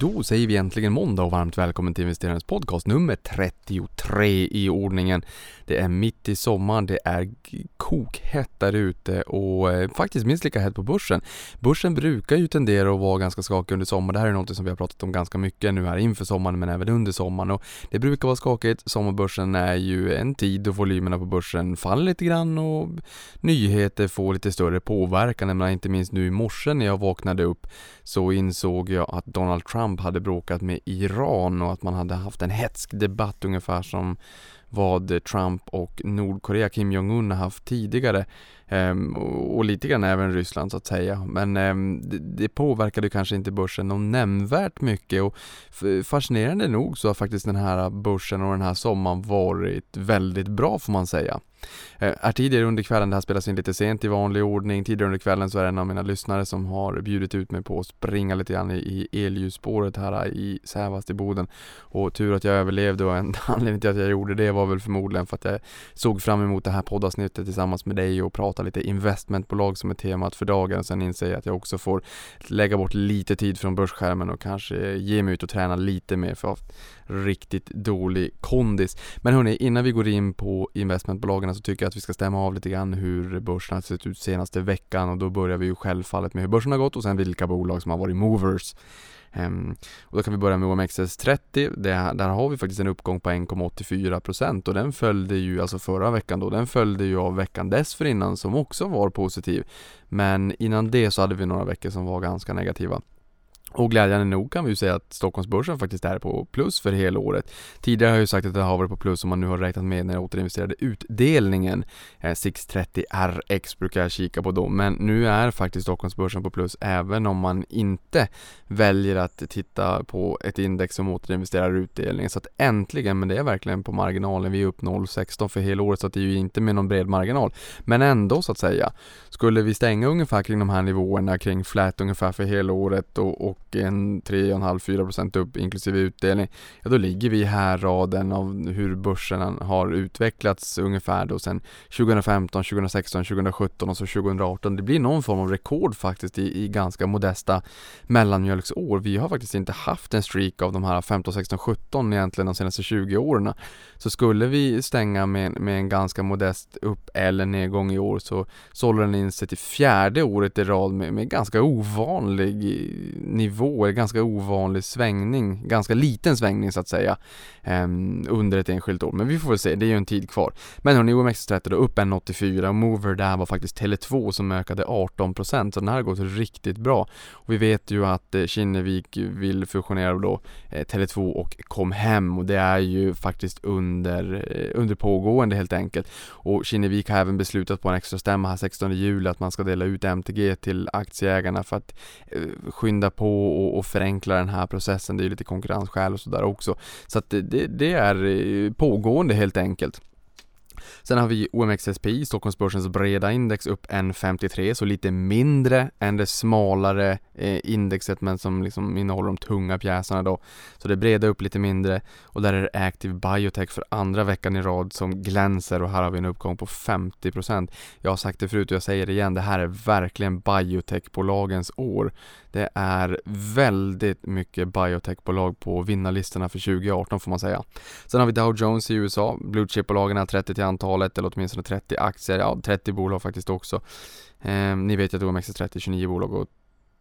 Då säger vi äntligen måndag och varmt välkommen till investerarens podcast nummer 33 i ordningen. Det är mitt i sommaren, det är kokhett där ute och eh, faktiskt minst lika hett på börsen. Börsen brukar ju tendera att vara ganska skakig under sommaren. Det här är något som vi har pratat om ganska mycket nu här inför sommaren men även under sommaren och det brukar vara skakigt. Sommarbörsen är ju en tid då volymerna på börsen faller lite grann och nyheter får lite större påverkan. Inte minst nu i morse när jag vaknade upp så insåg jag att Donald Trump hade bråkat med Iran och att man hade haft en hetsk debatt ungefär som vad Trump och Nordkorea, Kim Jong-Un, har haft tidigare. Ehm, och lite grann även Ryssland så att säga. Men ehm, det, det påverkade kanske inte börsen någon nämnvärt mycket och fascinerande nog så har faktiskt den här börsen och den här sommaren varit väldigt bra får man säga. Eh, här tidigare under kvällen, det här spelas in lite sent i vanlig ordning, tidigare under kvällen så är det en av mina lyssnare som har bjudit ut mig på att springa lite grann i, i elljusspåret här i Sävast i Boden. Och tur att jag överlevde och en anledning till att jag gjorde det var väl förmodligen för att jag såg fram emot det här poddavsnittet tillsammans med dig och prata lite investmentbolag som är temat för dagen. och Sen inser jag att jag också får lägga bort lite tid från börsskärmen och kanske ge mig ut och träna lite mer för att riktigt dålig kondis. Men hörni, innan vi går in på investmentbolagen så tycker jag att vi ska stämma av lite grann hur börsen har sett ut senaste veckan och då börjar vi ju självfallet med hur börsen har gått och sen vilka bolag som har varit movers. Ehm, och då kan vi börja med OMXS30. Det, där har vi faktiskt en uppgång på 1,84% och den följde ju, alltså förra veckan då, den följde ju av veckan dessförinnan som också var positiv. Men innan det så hade vi några veckor som var ganska negativa. Och glädjande nog kan vi ju säga att Stockholmsbörsen faktiskt är på plus för hela året. Tidigare har jag ju sagt att det har varit på plus om man nu har räknat med när jag återinvesterade utdelningen. Eh, 630RX brukar jag kika på då, men nu är faktiskt Stockholmsbörsen på plus även om man inte väljer att titta på ett index som återinvesterar utdelningen. Så att äntligen, men det är verkligen på marginalen, vi är upp 0,16 för hela året så att det är ju inte med någon bred marginal. Men ändå så att säga, skulle vi stänga ungefär kring de här nivåerna, kring flat ungefär för hela året och, och en 3,5-4% upp inklusive utdelning, ja då ligger vi här raden av hur börsen har utvecklats ungefär då sen 2015, 2016, 2017 och så 2018. Det blir någon form av rekord faktiskt i, i ganska modesta mellanmjölksår. Vi har faktiskt inte haft en streak av de här 15, 16, 17 egentligen de senaste 20 åren. Så skulle vi stänga med, med en ganska modest upp eller nedgång i år så håller den in sig till fjärde året i rad med, med ganska ovanlig eh, nivå, ganska ovanlig svängning, ganska liten svängning så att säga ehm, under ett enskilt år. Men vi får väl se, det är ju en tid kvar. Men hörni, OMX30 då upp 1,84 och Mover där var faktiskt Tele2 som ökade 18% så den här har gått riktigt bra. Och vi vet ju att eh, Kinnevik vill fusionera då eh, Tele2 och Comhem och det är ju faktiskt under, eh, under pågående helt enkelt. Och Kinnevik har även beslutat på en extra stämma här 16 juli att man ska dela ut MTG till aktieägarna för att eh, skynda på och, och förenkla den här processen. Det är lite konkurrensskäl och sådär också. Så att det, det, det är eh, pågående helt enkelt. Sen har vi OMXSPI, Stockholmsbörsens breda index, upp 1,53 så lite mindre än det smalare eh, indexet men som liksom innehåller de tunga pjäserna då. Så det breda upp lite mindre och där är det Active Biotech för andra veckan i rad som glänser och här har vi en uppgång på 50%. Jag har sagt det förut och jag säger det igen, det här är verkligen biotechbolagens år. Det är väldigt mycket biotechbolag på vinnarlistorna för 2018 får man säga. Sen har vi Dow Jones i USA, blue chip-bolagen är 30 till antalet, eller åtminstone 30 aktier, ja 30 bolag faktiskt också. Eh, ni vet ju att OMXS30 29 bolag och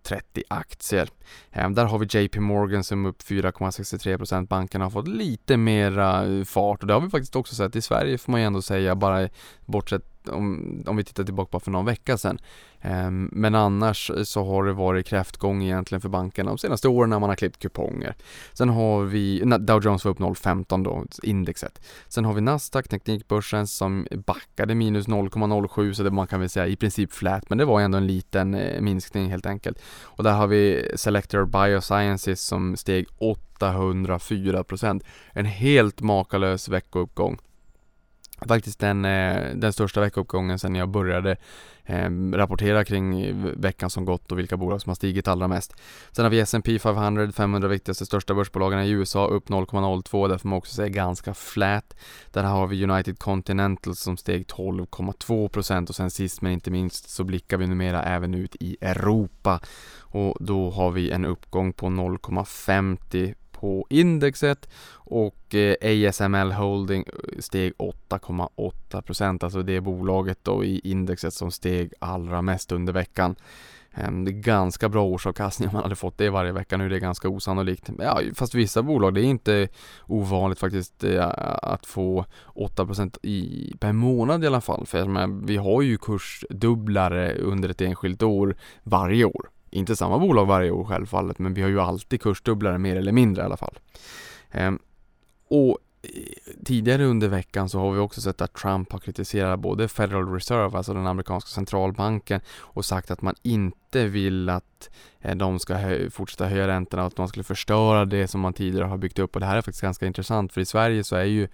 30 aktier. Eh, där har vi JP Morgan som upp 4,63%. Bankerna har fått lite mera fart och det har vi faktiskt också sett i Sverige får man ju ändå säga, bara bortsett om, om vi tittar tillbaka bara för någon vecka sedan. Ehm, men annars så har det varit kräftgång egentligen för bankerna de senaste åren när man har klippt kuponger. Sen har vi, Dow Jones var upp 0,15 då, indexet. Sen har vi Nasdaq, teknikbörsen som backade minus 0,07 så det man kan väl säga i princip flat men det var ändå en liten eh, minskning helt enkelt. Och där har vi Selector Biosciences som steg 804%. En helt makalös veckouppgång faktiskt den, eh, den största veckouppgången sedan jag började eh, rapportera kring veckan som gått och vilka bolag som har stigit allra mest. Sen har vi S&P 500, 500 viktigaste största börsbolagen i USA, upp 0,02, där får man också säga ganska flat. Där har vi United Continental som steg 12,2% och sen sist men inte minst så blickar vi numera även ut i Europa och då har vi en uppgång på 0,50 på indexet och eh, ASML Holding eh, steg 8,8 procent. alltså det bolaget då i indexet som steg allra mest under veckan. Ehm, det är ganska bra årsavkastning om man hade fått det varje vecka nu, är det ganska osannolikt. Ja, fast vissa bolag, det är inte ovanligt faktiskt eh, att få 8% i, per månad i alla fall. För menar, vi har ju kursdubblare under ett enskilt år varje år. Inte samma bolag varje år självfallet, men vi har ju alltid kursdubblare mer eller mindre i alla fall. Ehm, och eh, tidigare under veckan så har vi också sett att Trump har kritiserat både Federal Reserve, alltså den amerikanska centralbanken och sagt att man inte vill att eh, de ska hö fortsätta höja räntorna och att man skulle förstöra det som man tidigare har byggt upp och det här är faktiskt ganska intressant för i Sverige så är ju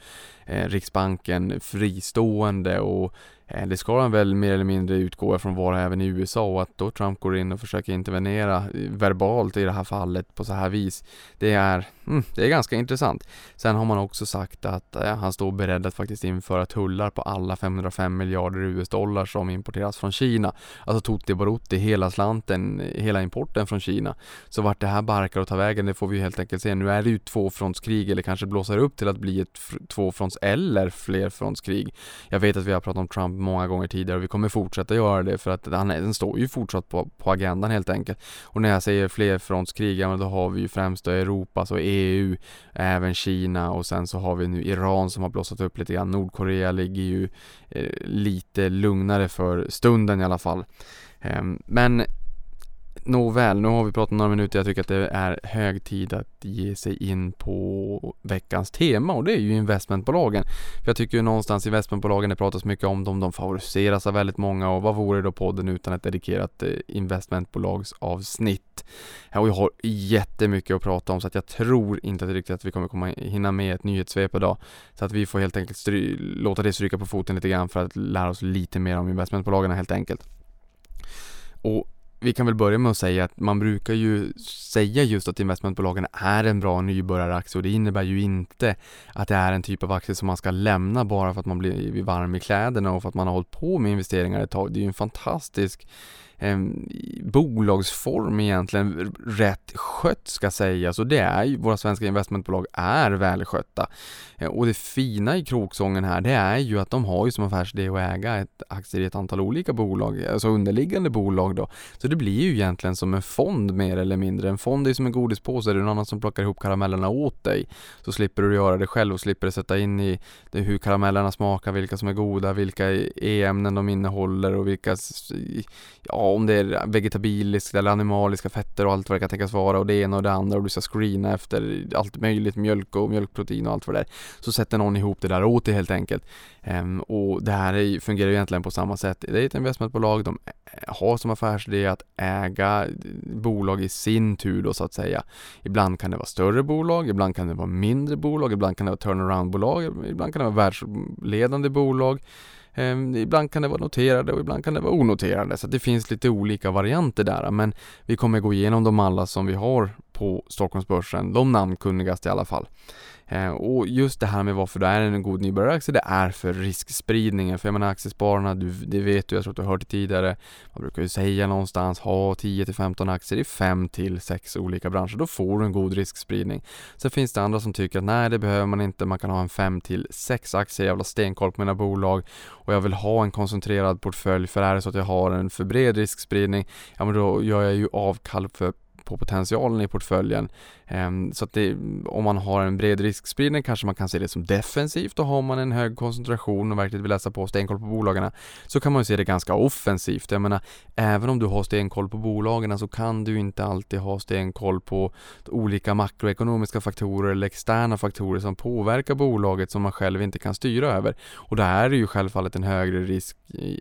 eh, Riksbanken fristående och Eh, det ska de väl mer eller mindre utgå från vara även i USA och att då Trump går in och försöker intervenera eh, verbalt i det här fallet på så här vis. Det är, mm, det är ganska intressant. Sen har man också sagt att eh, han står beredd att faktiskt införa tullar på alla 505 miljarder US-dollar som importeras från Kina. Alltså tutti barutti, hela slanten, hela importen från Kina. Så vart det här barkar och tar vägen, det får vi helt enkelt se. Nu är det ju tvåfrontskrig eller kanske blåser upp till att bli ett tvåfronts eller flerfrontskrig. Jag vet att vi har pratat om Trump många gånger tidigare och vi kommer fortsätta göra det för att han, den står ju fortsatt på, på agendan helt enkelt. Och när jag säger flerfrontskrig, ja, men då har vi ju främst då Europa, så EU, även Kina och sen så har vi nu Iran som har blossat upp lite grann. Nordkorea ligger ju eh, lite lugnare för stunden i alla fall. Ehm, men Nåväl, nu har vi pratat några minuter. Jag tycker att det är hög tid att ge sig in på veckans tema och det är ju investmentbolagen. För jag tycker ju någonstans investmentbolagen, det pratas mycket om dem, de favoriseras av väldigt många och vad vore då podden utan ett dedikerat eh, investmentbolagsavsnitt? Och jag har jättemycket att prata om så att jag tror inte att riktigt att vi kommer komma hinna med ett nyhetssvep idag. Så att vi får helt enkelt låta det stryka på foten lite grann för att lära oss lite mer om investmentbolagen helt enkelt. Och vi kan väl börja med att säga att man brukar ju säga just att investmentbolagen är en bra nybörjaraktie och det innebär ju inte att det är en typ av aktie som man ska lämna bara för att man blir varm i kläderna och för att man har hållit på med investeringar ett tag. Det är ju en fantastisk eh, bolagsform egentligen rätt skött ska sägas och det är ju, våra svenska investmentbolag är välskötta. Eh, och det fina i kroksången här det är ju att de har ju som affärsidé att äga ett aktier i ett antal olika bolag, alltså underliggande bolag då. Så det blir ju egentligen som en fond mer eller mindre. En fond är som en godispåse, är det någon annan som plockar ihop karamellerna åt dig så slipper du göra det själv och slipper sätta in i det, hur karamellerna smakar, vilka som är goda, vilka e-ämnen de innehåller och vilka, ja om det är vegetabiliskt eller animaliska fetter och allt vad det kan tänkas vara och det ena och det andra och du ska screena efter allt möjligt, mjölk och mjölkprotein och allt vad det är. Så sätter någon ihop det där åt dig helt enkelt. Ehm, och det här är, fungerar ju egentligen på samma sätt. Det är ett investmentbolag, de eh, har som affärsidé att äga bolag i sin tur då så att säga. Ibland kan det vara större bolag, ibland kan det vara mindre bolag, ibland kan det vara turnaroundbolag, ibland kan det vara världsledande bolag. Eh, ibland kan det vara noterade och ibland kan det vara onoterade så det finns lite olika varianter där men vi kommer gå igenom dem alla som vi har på Stockholmsbörsen, de namnkunnigaste i alla fall. Eh, och just det här med varför det är en god nybörjaraktie, det är för riskspridningen. För jag menar aktiespararna, du, det vet du, jag tror att du har hört det tidigare. Man brukar ju säga någonstans, ha 10-15 aktier i 5-6 olika branscher. Då får du en god riskspridning. Sen finns det andra som tycker att nej, det behöver man inte. Man kan ha en 5-6 aktier, jag vill ha stenkoll på mina bolag och jag vill ha en koncentrerad portfölj. För är det så att jag har en för bred riskspridning, ja men då gör jag ju avkall för på potentialen i portföljen. Ehm, så att det, om man har en bred riskspridning kanske man kan se det som defensivt och har man en hög koncentration och verkligen vill läsa på stenkoll på bolagen så kan man se det ganska offensivt. Jag menar, även om du har stenkoll på bolagen så kan du inte alltid ha stenkoll på olika makroekonomiska faktorer eller externa faktorer som påverkar bolaget som man själv inte kan styra över. Och det är ju självfallet en högre risk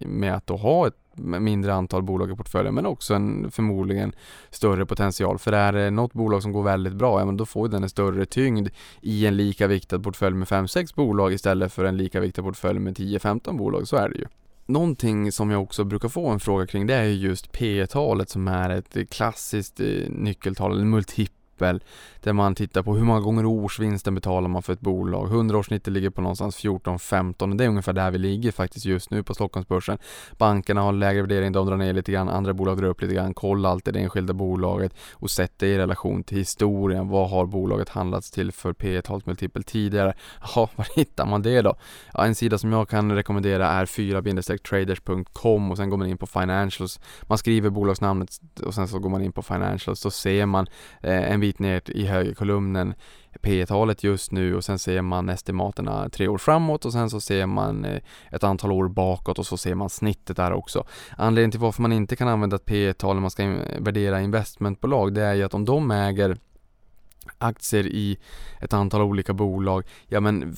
med att då ha ett mindre antal bolag i portföljen men också en förmodligen större potential. För är det något bolag som går väldigt bra, ja men då får den en större tyngd i en lika viktad portfölj med 5-6 bolag istället för en lika viktad portfölj med 10-15 bolag. Så är det ju. Någonting som jag också brukar få en fråga kring det är just P talet som är ett klassiskt eh, nyckeltal, eller multipel där man tittar på hur många gånger årsvinsten betalar man för ett bolag. 100-årssnittet ligger på någonstans 14-15 och det är ungefär där vi ligger faktiskt just nu på Stockholmsbörsen. Bankerna har lägre värdering, de drar ner lite grann, andra bolag drar upp lite grann. Kolla alltid det enskilda bolaget och sätt det i relation till historien. Vad har bolaget handlats till för P talsmultipel tidigare? Ja, var hittar man det då? Ja, en sida som jag kan rekommendera är 4-traders.com och sen går man in på financials. Man skriver bolagsnamnet och sen så går man in på financials. Så ser man eh, en bit ner i högerkolumnen P talet just nu och sen ser man estimaterna tre år framåt och sen så ser man eh, ett antal år bakåt och så ser man snittet där också. Anledningen till varför man inte kan använda ett P tal när man ska värdera investmentbolag det är ju att om de äger aktier i ett antal olika bolag. Ja men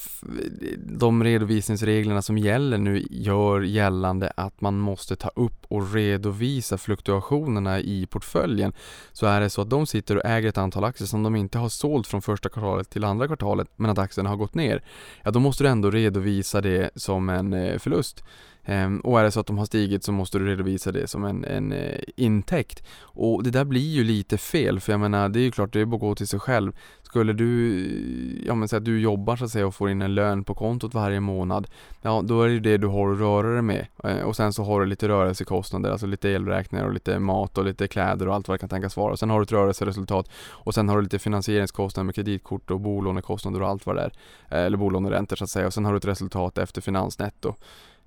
de redovisningsreglerna som gäller nu gör gällande att man måste ta upp och redovisa fluktuationerna i portföljen. Så är det så att de sitter och äger ett antal aktier som de inte har sålt från första kvartalet till andra kvartalet men att aktierna har gått ner. Ja då måste du ändå redovisa det som en eh, förlust. Ehm, och är det så att de har stigit så måste du redovisa det som en, en eh, intäkt. Och det där blir ju lite fel, för jag menar det är ju klart, det är bara att gå till sig själv. Skulle du, ja men säg att du jobbar så att säga och får in en lön på kontot varje månad. Ja, då är det ju det du har att röra dig med. Eh, och sen så har du lite rörelsekostnader, alltså lite elräkningar och lite mat och lite kläder och allt vad det kan tänkas vara. Och sen har du ett rörelseresultat och sen har du lite finansieringskostnader med kreditkort och bolånekostnader och allt vad det är. Eh, eller bolåneräntor så att säga. Och sen har du ett resultat efter finansnetto.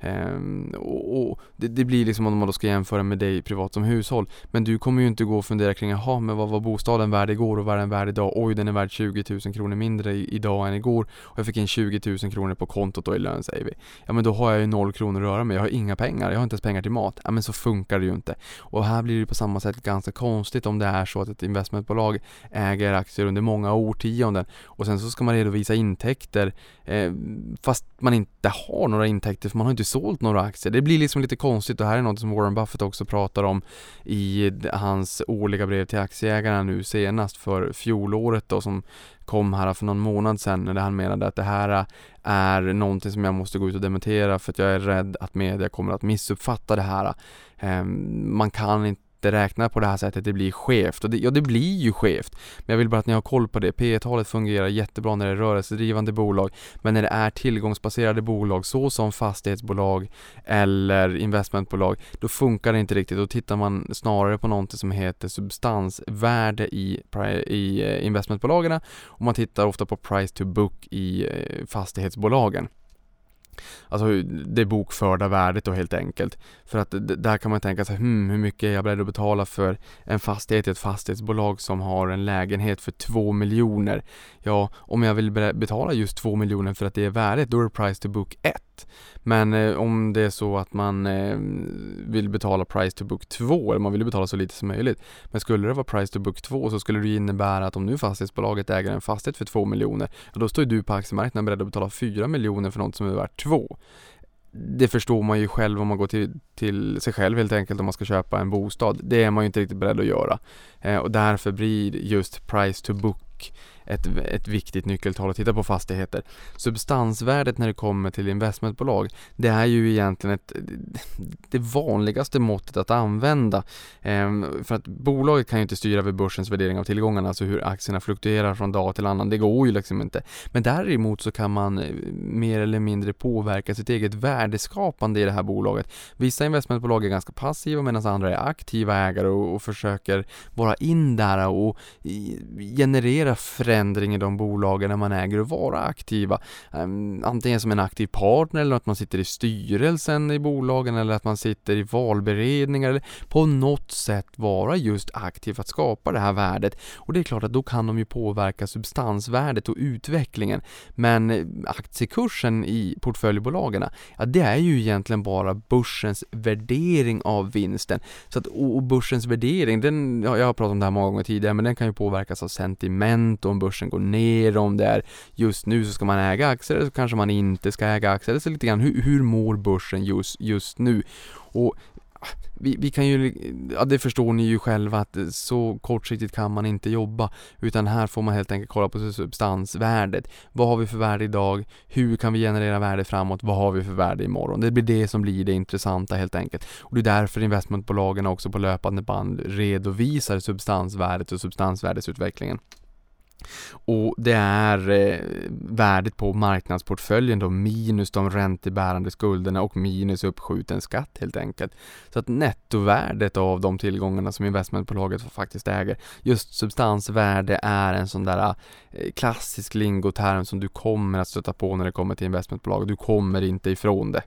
Um, och, och det, det, blir liksom om man då ska jämföra med dig privat som hushåll. Men du kommer ju inte gå och fundera kring, jaha, men vad var bostaden värd igår och vad är den värd idag? Oj, den är värd 20 000 kronor mindre i, idag än igår och jag fick in 20 000 kronor på kontot då i lön säger vi. Ja, men då har jag ju noll kronor att röra med. Jag har inga pengar. Jag har inte ens pengar till mat. Ja, men så funkar det ju inte. Och här blir det på samma sätt ganska konstigt om det är så att ett investmentbolag äger aktier under många årtionden och sen så ska man redovisa intäkter eh, fast man inte har några intäkter för man har inte sålt några aktier. Det blir liksom lite konstigt och här är något som Warren Buffett också pratar om i hans årliga brev till aktieägarna nu senast för fjolåret då som kom här för någon månad sedan när han menade att det här är någonting som jag måste gå ut och dementera för att jag är rädd att media kommer att missuppfatta det här. Ehm, man kan inte inte räknar på det här sättet, det blir skevt. Och det, ja, det blir ju skevt. Men jag vill bara att ni har koll på det. P talet fungerar jättebra när det är rörelsedrivande bolag, men när det är tillgångsbaserade bolag, så som fastighetsbolag eller investmentbolag, då funkar det inte riktigt. Då tittar man snarare på någonting som heter substansvärde i, i eh, investmentbolagen och man tittar ofta på price to book i eh, fastighetsbolagen. Alltså det bokförda värdet då helt enkelt. För att där kan man tänka sig, hmm, hur mycket är jag beredd att betala för en fastighet i ett fastighetsbolag som har en lägenhet för 2 miljoner? Ja, om jag vill betala just 2 miljoner för att det är värdet, då är det price to book 1. Men eh, om det är så att man eh, vill betala price to book 2, eller man vill betala så lite som möjligt. Men skulle det vara price to book 2 så skulle det innebära att om nu fastighetsbolaget äger en fastighet för 2 miljoner, då står du på aktiemarknaden beredd att betala 4 miljoner för något som är värt 2 det förstår man ju själv om man går till, till sig själv helt enkelt om man ska köpa en bostad. Det är man ju inte riktigt beredd att göra. Eh, och därför blir just price to book ett, ett viktigt nyckeltal att titta på fastigheter. Substansvärdet när det kommer till investmentbolag, det är ju egentligen ett, det vanligaste måttet att använda. Ehm, för att bolaget kan ju inte styra över börsens värdering av tillgångarna, alltså hur aktierna fluktuerar från dag till annan. Det går ju liksom inte. Men däremot så kan man eh, mer eller mindre påverka sitt eget värdeskapande i det här bolaget. Vissa investmentbolag är ganska passiva medan andra är aktiva ägare och, och försöker vara in där och eh, generera främst förändring i de bolagen man äger och vara aktiva. Ehm, antingen som en aktiv partner eller att man sitter i styrelsen i bolagen eller att man sitter i valberedningar eller på något sätt vara just aktiv för att skapa det här värdet. Och det är klart att då kan de ju påverka substansvärdet och utvecklingen. Men eh, aktiekursen i portföljbolagen, ja det är ju egentligen bara börsens värdering av vinsten. Så att, och börsens värdering, den, ja, jag har pratat om det här många gånger tidigare, men den kan ju påverkas av sentiment och börsen går ner, om det är just nu så ska man äga aktier eller så kanske man inte ska äga aktier, eller så lite grann hur, hur mår börsen just, just nu? Och ah, vi, vi kan ju, ja det förstår ni ju själva att så kortsiktigt kan man inte jobba utan här får man helt enkelt kolla på substansvärdet. Vad har vi för värde idag? Hur kan vi generera värde framåt? Vad har vi för värde imorgon? Det blir det som blir det intressanta helt enkelt. Och det är därför investmentbolagen också på löpande band redovisar substansvärdet och substansvärdesutvecklingen. Och det är eh, värdet på marknadsportföljen då minus de räntebärande skulderna och minus uppskjuten skatt helt enkelt. Så att nettovärdet av de tillgångarna som investmentbolaget faktiskt äger, just substansvärde är en sån där eh, klassisk lingoterm som du kommer att stöta på när det kommer till investmentbolag. Du kommer inte ifrån det.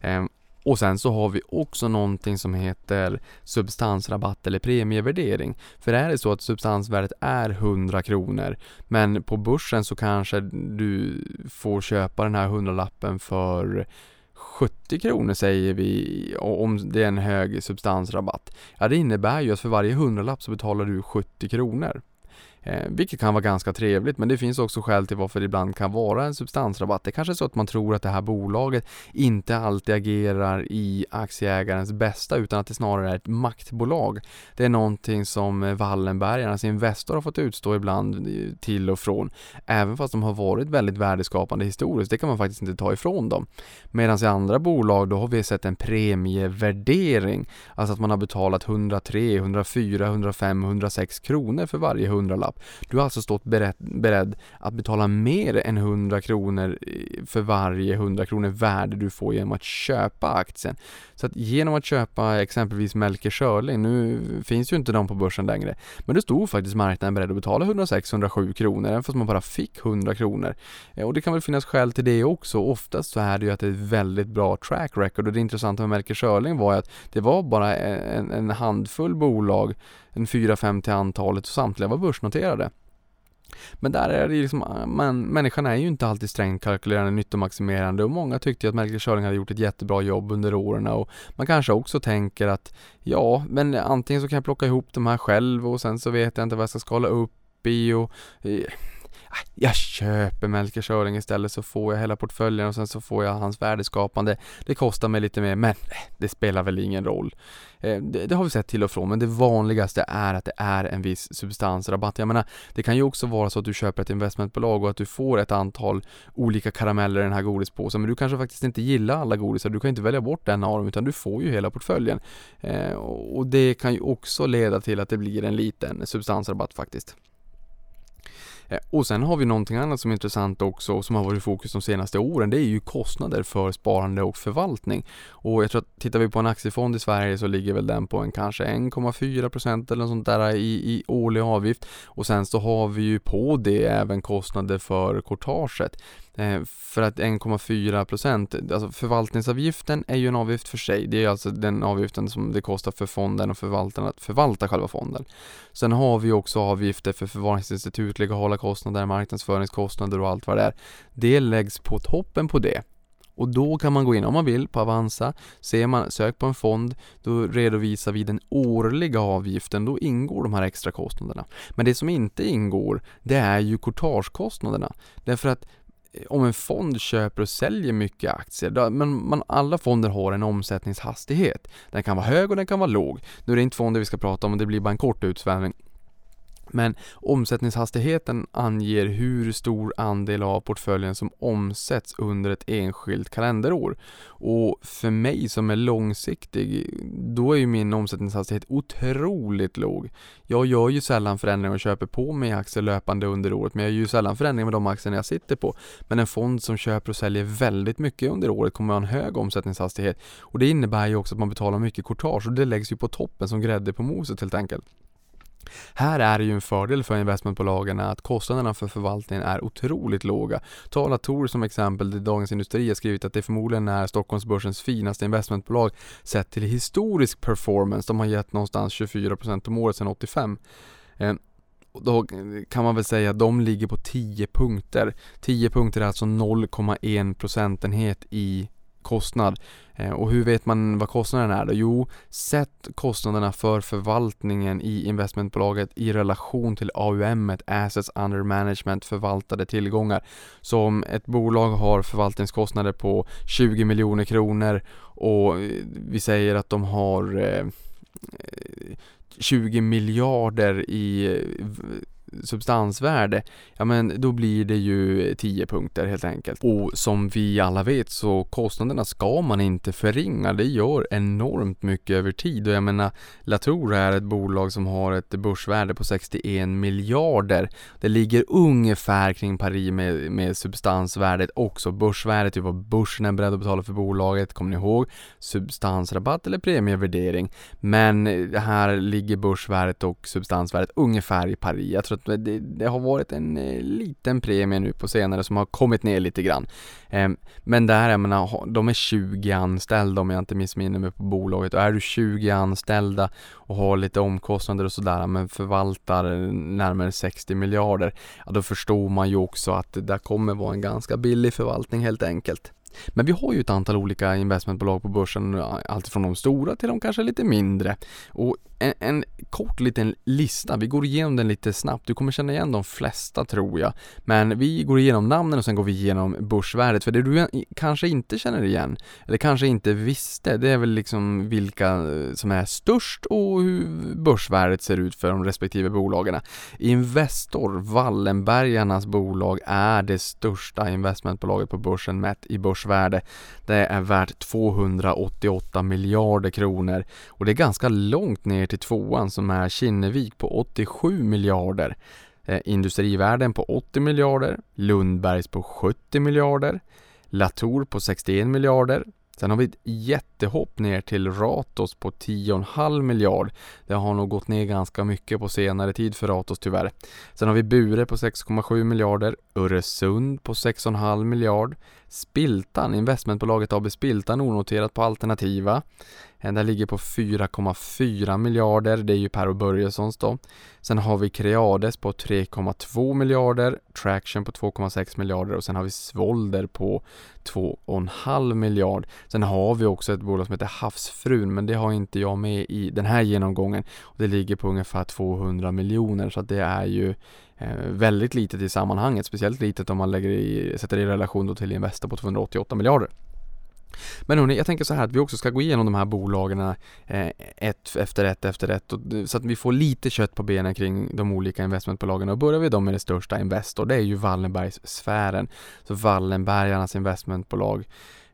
Eh, och sen så har vi också någonting som heter substansrabatt eller premievärdering. För är det så att substansvärdet är 100 kronor men på börsen så kanske du får köpa den här 100-lappen för 70 kronor säger vi om det är en hög substansrabatt. Ja det innebär ju att för varje 100-lapp så betalar du 70 kronor. Eh, vilket kan vara ganska trevligt men det finns också skäl till varför det ibland kan vara en substansrabatt. Det kanske är så att man tror att det här bolaget inte alltid agerar i aktieägarens bästa utan att det snarare är ett maktbolag. Det är någonting som eh, Wallenbergarnas Investor har fått utstå ibland eh, till och från. Även fast de har varit väldigt värdeskapande historiskt. Det kan man faktiskt inte ta ifrån dem. Medan i andra bolag då har vi sett en premievärdering. Alltså att man har betalat 103, 104, 105, 106 kronor för varje hundralapp hundralapp. Du har alltså stått beredd, beredd att betala mer än 100 kronor eh, för varje 100 kronor värde du får genom att köpa aktien. Så att genom att köpa exempelvis Melker Schörling, nu finns ju inte de på börsen längre, men då stod faktiskt marknaden beredd att betala 106-107 kronor, även fast man bara fick 100 kronor. Eh, och det kan väl finnas skäl till det också. Oftast så är det ju att det är ett väldigt bra track record och det intressanta med Melker Schörling var ju att det var bara en, en handfull bolag en 4-5 till antalet och samtliga var börsnoterade. Men där är det liksom, man, människan är ju inte alltid strängt kalkylerande, nyttomaximerande och många tyckte att Melker Schörling hade gjort ett jättebra jobb under åren och man kanske också tänker att ja, men antingen så kan jag plocka ihop de här själv och sen så vet jag inte vad jag ska skala upp i och eh, jag köper Melker Schörling istället så får jag hela portföljen och sen så får jag hans värdeskapande. Det kostar mig lite mer men äh, det spelar väl ingen roll. Eh, det, det, har vi sett till och från men det vanligaste är att det är en viss substansrabatt. Jag menar, det kan ju också vara så att du köper ett investmentbolag och att du får ett antal olika karameller i den här godispåsen men du kanske faktiskt inte gillar alla godisar. Du kan inte välja bort en av dem utan du får ju hela portföljen. Eh, och det kan ju också leda till att det blir en liten substansrabatt faktiskt. Eh, och sen har vi någonting annat som är intressant också som har varit i fokus de senaste åren. Det är ju kostnader för sparande och förvaltning. Och jag tror att tittar vi på en aktiefond i Sverige så ligger väl den på en kanske 1,4% eller något sånt där i, i årlig avgift. Och sen så har vi ju på det även kostnader för courtaget. Eh, för att 1,4 procent, alltså förvaltningsavgiften är ju en avgift för sig. Det är alltså den avgiften som det kostar för fonden och förvaltaren att förvalta själva fonden. Sen har vi också avgifter för förvaringsinstitut, legala kostnader, marknadsföringskostnader och allt vad det är. Det läggs på toppen på det. Och då kan man gå in om man vill på Avanza, ser man, sök på en fond, då redovisar vi den årliga avgiften, då ingår de här extra kostnaderna. Men det som inte ingår, det är ju courtagekostnaderna. Därför att om en fond köper och säljer mycket aktier, men man, alla fonder har en omsättningshastighet. Den kan vara hög och den kan vara låg. Nu är det inte fonder vi ska prata om det blir bara en kort utsvävning. Men omsättningshastigheten anger hur stor andel av portföljen som omsätts under ett enskilt kalenderår. Och för mig som är långsiktig, då är ju min omsättningshastighet otroligt låg. Jag gör ju sällan förändringar och köper på mig aktier löpande under året, men jag gör ju sällan förändringar med de aktierna jag sitter på. Men en fond som köper och säljer väldigt mycket under året kommer att ha en hög omsättningshastighet. Och det innebär ju också att man betalar mycket courtage och det läggs ju på toppen som grädde på moset helt enkelt. Här är det ju en fördel för investmentbolagen att kostnaderna för förvaltningen är otroligt låga. Ta Latour som exempel, där Dagens Industri har skrivit att det förmodligen är Stockholmsbörsens finaste investmentbolag sett till historisk performance. De har gett någonstans 24% om året sedan 85. Eh, då kan man väl säga att de ligger på 10 punkter. 10 punkter är alltså 0,1 procentenhet i kostnad. Eh, och hur vet man vad kostnaden är då? Jo, sätt kostnaderna för förvaltningen i investmentbolaget i relation till AUM, Assets Under Management, förvaltade tillgångar. Så om ett bolag har förvaltningskostnader på 20 miljoner kronor och eh, vi säger att de har eh, 20 miljarder i substansvärde, ja men då blir det ju 10 punkter helt enkelt. Och som vi alla vet så kostnaderna ska man inte förringa. Det gör enormt mycket över tid och jag menar Latour är ett bolag som har ett börsvärde på 61 miljarder. Det ligger ungefär kring pari med, med substansvärdet också. Börsvärdet är vad börsen är beredd att betala för bolaget. Kommer ni ihåg? Substansrabatt eller premievärdering. Men här ligger börsvärdet och substansvärdet ungefär i pari. Jag tror att Eh, det, det, har varit en eh, liten premie nu på senare som har kommit ner lite grann. Ehm, men där, jag menar, de är 20 anställda om jag inte missminner mig på bolaget och är du 20 anställda och har lite omkostnader och sådär men förvaltar eh, närmare 60 miljarder, ja då förstår man ju också att det där kommer vara en ganska billig förvaltning helt enkelt. Men vi har ju ett antal olika investmentbolag på börsen, alltifrån de stora till de kanske lite mindre. Och en, en, kort liten lista, vi går igenom den lite snabbt. Du kommer känna igen de flesta tror jag. Men vi går igenom namnen och sen går vi igenom börsvärdet. För det du kanske inte känner igen, eller kanske inte visste, det är väl liksom vilka eh, som är störst och hur börsvärdet ser ut för de respektive bolagen. Investor, Wallenbergarnas bolag, är det största investmentbolaget på börsen mätt i börsvärde. Det är värt 288 miljarder kronor och det är ganska långt ner till tvåan som är Kinnevik på 87 miljarder. Eh, Industrivärden på 80 miljarder, Lundbergs på 70 miljarder, Latour på 61 miljarder, Sen har vi ett jättehopp ner till Ratos på 10,5 miljard. Det har nog gått ner ganska mycket på senare tid för Ratos tyvärr. Sen har vi Bure på 6,7 miljarder, Öresund på 6,5 miljard, Spiltan, investmentbolaget AB Spiltan onoterat på alternativa. Eh, den ligger på 4,4 miljarder, det är ju Per och Börjessons då. Sen har vi Creades på 3,2 miljarder, Traction på 2,6 miljarder och sen har vi Svolder på 2,5 miljard. Sen har vi också ett bolag som heter Havsfrun, men det har inte jag med i den här genomgången. Det ligger på ungefär 200 miljoner, så att det är ju eh, väldigt litet i sammanhanget, speciellt litet om man lägger i, sätter det i relation till Investor på 288 miljarder. Men hörni, jag tänker så här att vi också ska gå igenom de här bolagen eh, ett efter ett efter ett och, så att vi får lite kött på benen kring de olika investmentbolagen och börjar vi då med det största Investor, det är ju Wallenbergssfären. Så Wallenbergarnas investmentbolag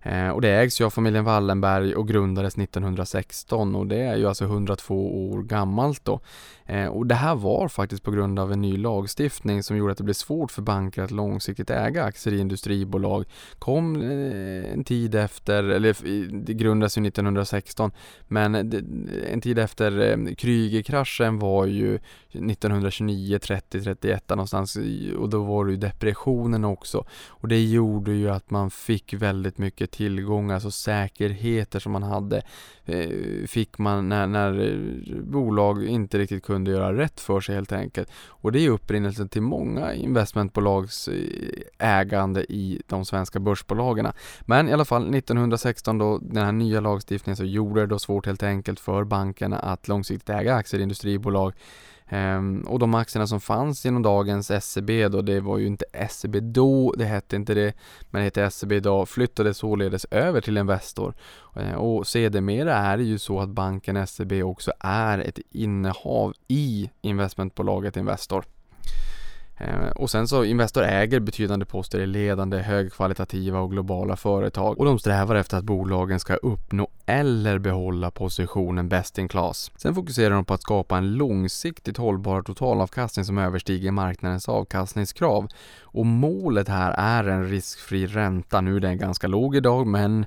Eh, och det ägs ju av familjen Wallenberg och grundades 1916 och det är ju alltså 102 år gammalt då. Eh, och det här var faktiskt på grund av en ny lagstiftning som gjorde att det blev svårt för banker att långsiktigt äga aktier i industribolag. Kom eh, en tid efter, eller det grundades ju 1916, men en tid efter Krügerkraschen var ju 1929, 30, 31 någonstans och då var det ju depressionen också. Och det gjorde ju att man fick väldigt mycket tillgångar, alltså säkerheter som man hade eh, fick man när, när eh, bolag inte riktigt kunde göra rätt för sig helt enkelt. Och det är upprinnelsen till många investmentbolags eh, ägande i de svenska börsbolagen. Men i alla fall 1916 då den här nya lagstiftningen så gjorde det då svårt helt enkelt för bankerna att långsiktigt äga aktier i industribolag Ehm, och de aktierna som fanns genom dagens SEB då, det var ju inte SEB då, det hette inte det, men det heter SEB idag, flyttades således över till Investor. Ehm, och sedermera är det ju så att banken SEB också är ett innehav i investmentbolaget Investor. Eh, och sen så Investor äger betydande poster i ledande, högkvalitativa och globala företag och de strävar efter att bolagen ska uppnå eller behålla positionen best in class. Sen fokuserar de på att skapa en långsiktigt hållbar totalavkastning som överstiger marknadens avkastningskrav. Och målet här är en riskfri ränta. Nu är den ganska låg idag men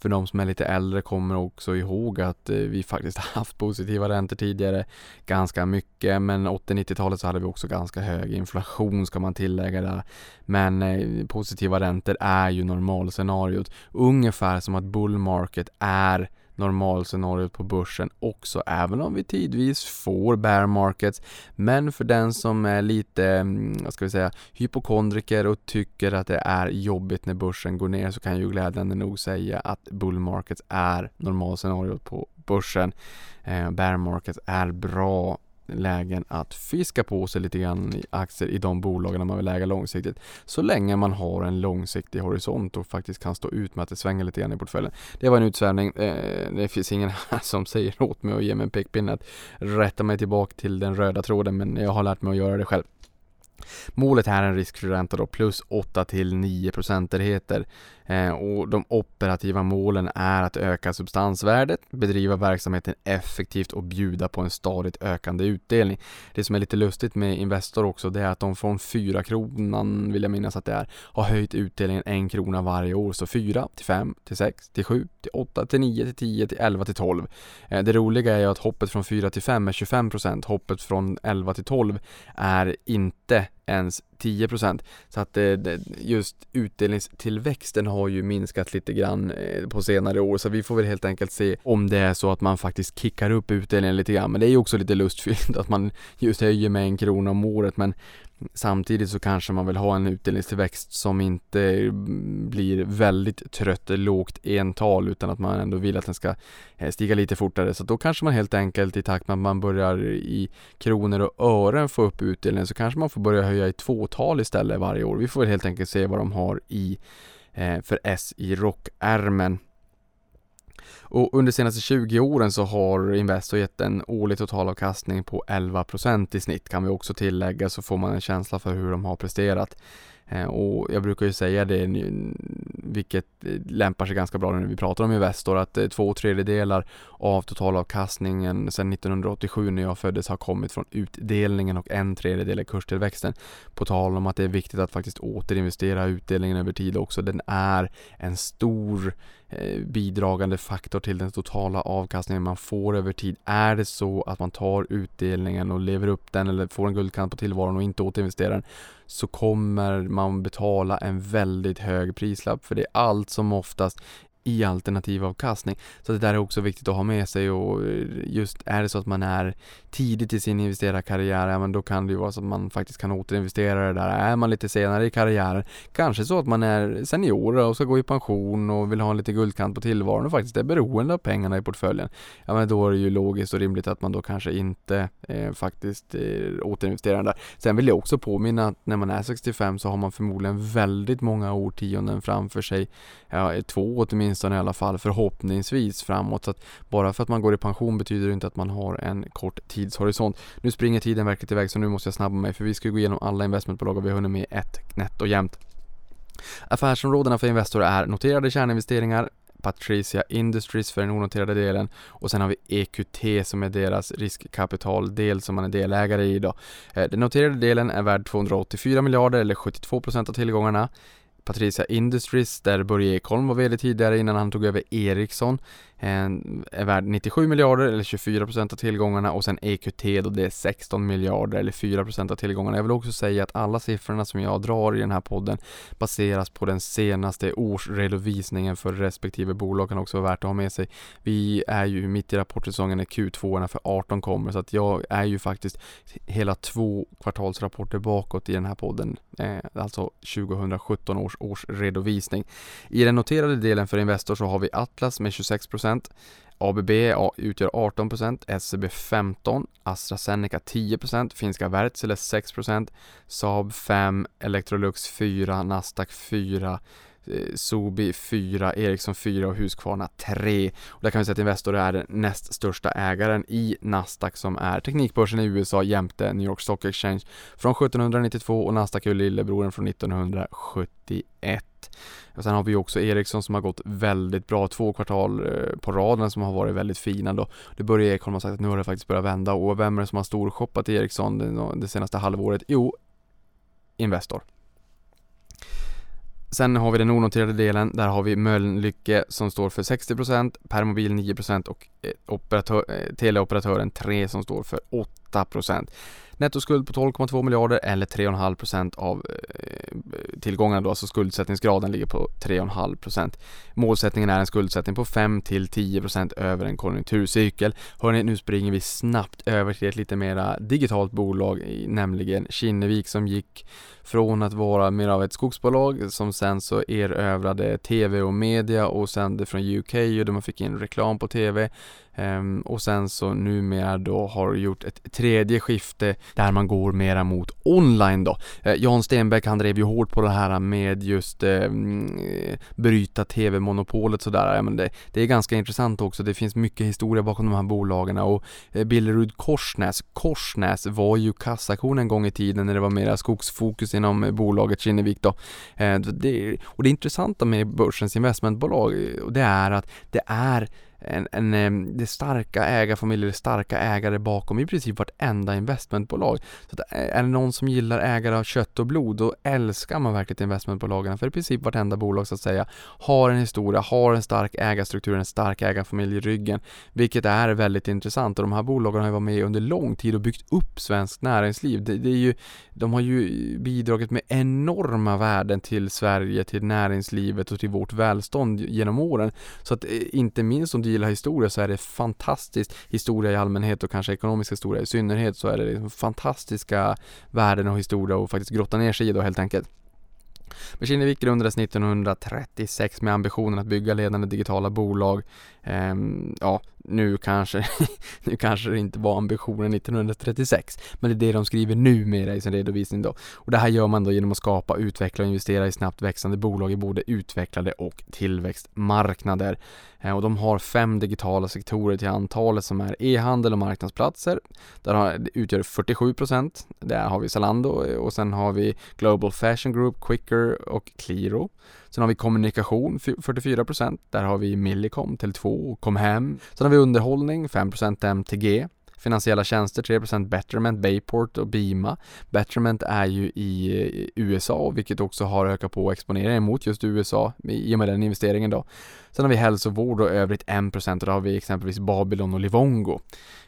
för de som är lite äldre kommer också ihåg att eh, vi faktiskt haft positiva räntor tidigare ganska mycket men 80-90-talet så hade vi också ganska hög inflation ska man tillägga där. Men eh, positiva räntor är ju normalscenariot. Ungefär som att bull market är normalscenariot på börsen också, även om vi tidvis får bear markets. Men för den som är lite, mm, vad ska vi säga, hypokondriker och tycker att det är jobbigt när börsen går ner så kan jag ju glädjande nog säga att bull markets är normalscenariot på börsen. Eh, bear markets är bra lägen att fiska på sig lite grann i aktier i de bolagen man vill äga långsiktigt. Så länge man har en långsiktig horisont och faktiskt kan stå ut med att det svänger lite grann i portföljen. Det var en utsvävning. Eh, det finns ingen här som säger åt mig och ger mig en pekpinne att rätta mig tillbaka till den röda tråden men jag har lärt mig att göra det själv. Målet här är en riskfri ränta då plus 8 till 9 procentenheter Eh, och de operativa målen är att öka substansvärdet, bedriva verksamheten effektivt och bjuda på en stadigt ökande utdelning. Det som är lite lustigt med Investor också det är att de från 4 kronan vill jag minnas att det är har höjt utdelningen en krona varje år så 4 till 5 till 6 till 7 till 8 till 9 till 10 till 11 till 12. Eh, det roliga är ju att hoppet från 4 till 5 är 25% hoppet från 11 till 12 är inte ens 10%. Så att eh, just utdelningstillväxten har ju minskat lite grann eh, på senare år så vi får väl helt enkelt se om det är så att man faktiskt kickar upp utdelningen lite grann. Men det är ju också lite lustfyllt att man just höjer med en krona om året men Samtidigt så kanske man vill ha en utdelningstillväxt som inte blir väldigt trött, lågt ental utan att man ändå vill att den ska eh, stiga lite fortare. Så då kanske man helt enkelt i takt med att man börjar i kronor och ören få upp utdelningen så kanske man får börja höja i tvåtal istället varje år. Vi får helt enkelt se vad de har i eh, för S i rockärmen. Och under de senaste 20 åren så har Investor gett en årlig totalavkastning på 11% i snitt kan vi också tillägga så får man en känsla för hur de har presterat. Eh, och jag brukar ju säga det, vilket eh, lämpar sig ganska bra när vi pratar om Investor, att eh, två tredjedelar av totalavkastningen sedan 1987 när jag föddes har kommit från utdelningen och en tredjedel är kurstillväxten. På tal om att det är viktigt att faktiskt återinvestera utdelningen över tid också. Den är en stor Eh, bidragande faktor till den totala avkastningen man får över tid. Är det så att man tar utdelningen och lever upp den eller får en guldkant på tillvaron och inte återinvesterar den så kommer man betala en väldigt hög prislapp för det är allt som oftast i alternativavkastning. Så det där är också viktigt att ha med sig och eh, just är det så att man är tidigt i sin investerarkarriär, ja, men då kan det ju vara så att man faktiskt kan återinvestera det där. Är man lite senare i karriären, kanske så att man är senior och ska gå i pension och vill ha en lite guldkant på tillvaron och faktiskt är beroende av pengarna i portföljen. Ja men då är det ju logiskt och rimligt att man då kanske inte eh, faktiskt eh, återinvesterar där. Sen vill jag också påminna att när man är 65 så har man förmodligen väldigt många årtionden framför sig, ja två åtminstone i alla fall förhoppningsvis framåt. Så att bara för att man går i pension betyder det inte att man har en kort tidshorisont. Nu springer tiden verkligen iväg så nu måste jag snabba mig för vi ska gå igenom alla investmentbolag och vi har hunnit med ett nätt och jämnt. Affärsområdena för Investor är noterade kärninvesteringar, Patricia Industries för den onoterade delen och sen har vi EQT som är deras riskkapitaldel som man är delägare i idag. Eh, den noterade delen är värd 284 miljarder eller 72% av tillgångarna. Patricia Industries där Börje Ekholm var VD tidigare innan han tog över Ericsson är värd 97 miljarder eller 24 procent av tillgångarna och sen EQT då det är 16 miljarder eller 4 procent av tillgångarna. Jag vill också säga att alla siffrorna som jag drar i den här podden baseras på den senaste årsredovisningen för respektive bolag kan också vara värt att ha med sig. Vi är ju mitt i rapportsäsongen när Q2 för 18 kommer så att jag är ju faktiskt hela två kvartalsrapporter bakåt i den här podden, eh, alltså 2017 års årsredovisning. I den noterade delen för Investor så har vi Atlas med 26 procent ABB utgör 18%, SEB 15%, AstraZeneca 10%, finska Wärtsilä 6%, Saab 5%, Electrolux 4%, Nasdaq 4%, eh, Sobi 4, Ericsson 4 och Husqvarna 3. Och där kan vi säga att Investor är den näst största ägaren i Nasdaq som är teknikbörsen i USA jämte New York Stock Exchange från 1792 och Nasdaq är lillebroren från 1971. Och sen har vi också Ericsson som har gått väldigt bra, två kvartal eh, på raden som har varit väldigt fina då. Det börjar Ekholm ha sagt att nu har det faktiskt börjat vända och vem är det som har storshoppat Ericsson det, senaste halvåret? Jo, Investor. Sen har vi den onoterade delen, där har vi Mölnlycke som står för 60%, Permobil 9% och eh, operatör, eh, teleoperatören 3 som står för 8%. Nettoskuld på 12,2 miljarder eller 3,5% av eh, tillgångarna då, alltså skuldsättningsgraden ligger på 3,5%. Målsättningen är en skuldsättning på 5 till 10% över en konjunkturcykel. Hörni, nu springer vi snabbt över till ett lite mera digitalt bolag, nämligen Kinnevik som gick från att vara mer av ett skogsbolag som sen så erövrade TV och media och sände från UK och där man fick in reklam på TV Um, ehm, och sen så numera då har gjort ett tredje skifte där man går mera mot online då. Uh, Jan Stenbeck han drev ju hårt på det här med just uh, bryta tv-monopolet sådär. Ja, men det, det, är ganska intressant också. Det finns mycket historia bakom de här bolagen och uh, Billerud Korsnäs, Korsnäs var ju kassakon en gång i tiden när det var mera skogsfokus inom eh, bolaget Kinnevik då. Eh, det, och det intressanta med börsens investmentbolag eh, det är att det är en, en, det starka ägarfamiljer, det starka ägare bakom i princip vartenda investmentbolag. Så att eh, är det någon som gillar ägare av kött och blod, då älskar man verkligen investmentbolagen. För i princip vartenda bolag så att säga har en historia, har en stark ägarstruktur, en stark ägarfamilj i ryggen. Vilket är väldigt intressant och de här bolagen har ju varit med under lång tid och byggt upp svenskt näringsliv. Det, det är ju, de har ju bidragit med enorma värden till Sverige, till näringslivet och till vårt välstånd genom åren. Så att eh, inte minst om du gillar historia så är det fantastiskt, historia i allmänhet och kanske ekonomisk historia i synnerhet så är det liksom fantastiska värden och historia och faktiskt grotta ner sig i då helt enkelt. Men Kinnevik grundades 1936 med ambitionen att bygga ledande digitala bolag. Ehm, ja, nu kanske, nu kanske det inte var ambitionen 1936, men det är det de skriver numera i sin redovisning då. Och det här gör man då genom att skapa, utveckla och investera i snabbt växande bolag i både utvecklade och tillväxtmarknader. Ehm, och de har fem digitala sektorer till antalet som är e-handel och marknadsplatser. Där har, det utgör 47 procent. Där har vi Zalando eh, och sen har vi Global Fashion Group, Quicker och Qliro. Sen har vi kommunikation 44% Där har vi Millicom, Tele2 och Comhem. Sen har vi underhållning 5% MTG. Finansiella tjänster 3% Betterment, Bayport och Bima. Betterment är ju i USA vilket också har ökat på exponeringen mot just USA i och med den investeringen då. Sen har vi hälsovård och övrigt 1% och då har vi exempelvis Babylon och Livongo.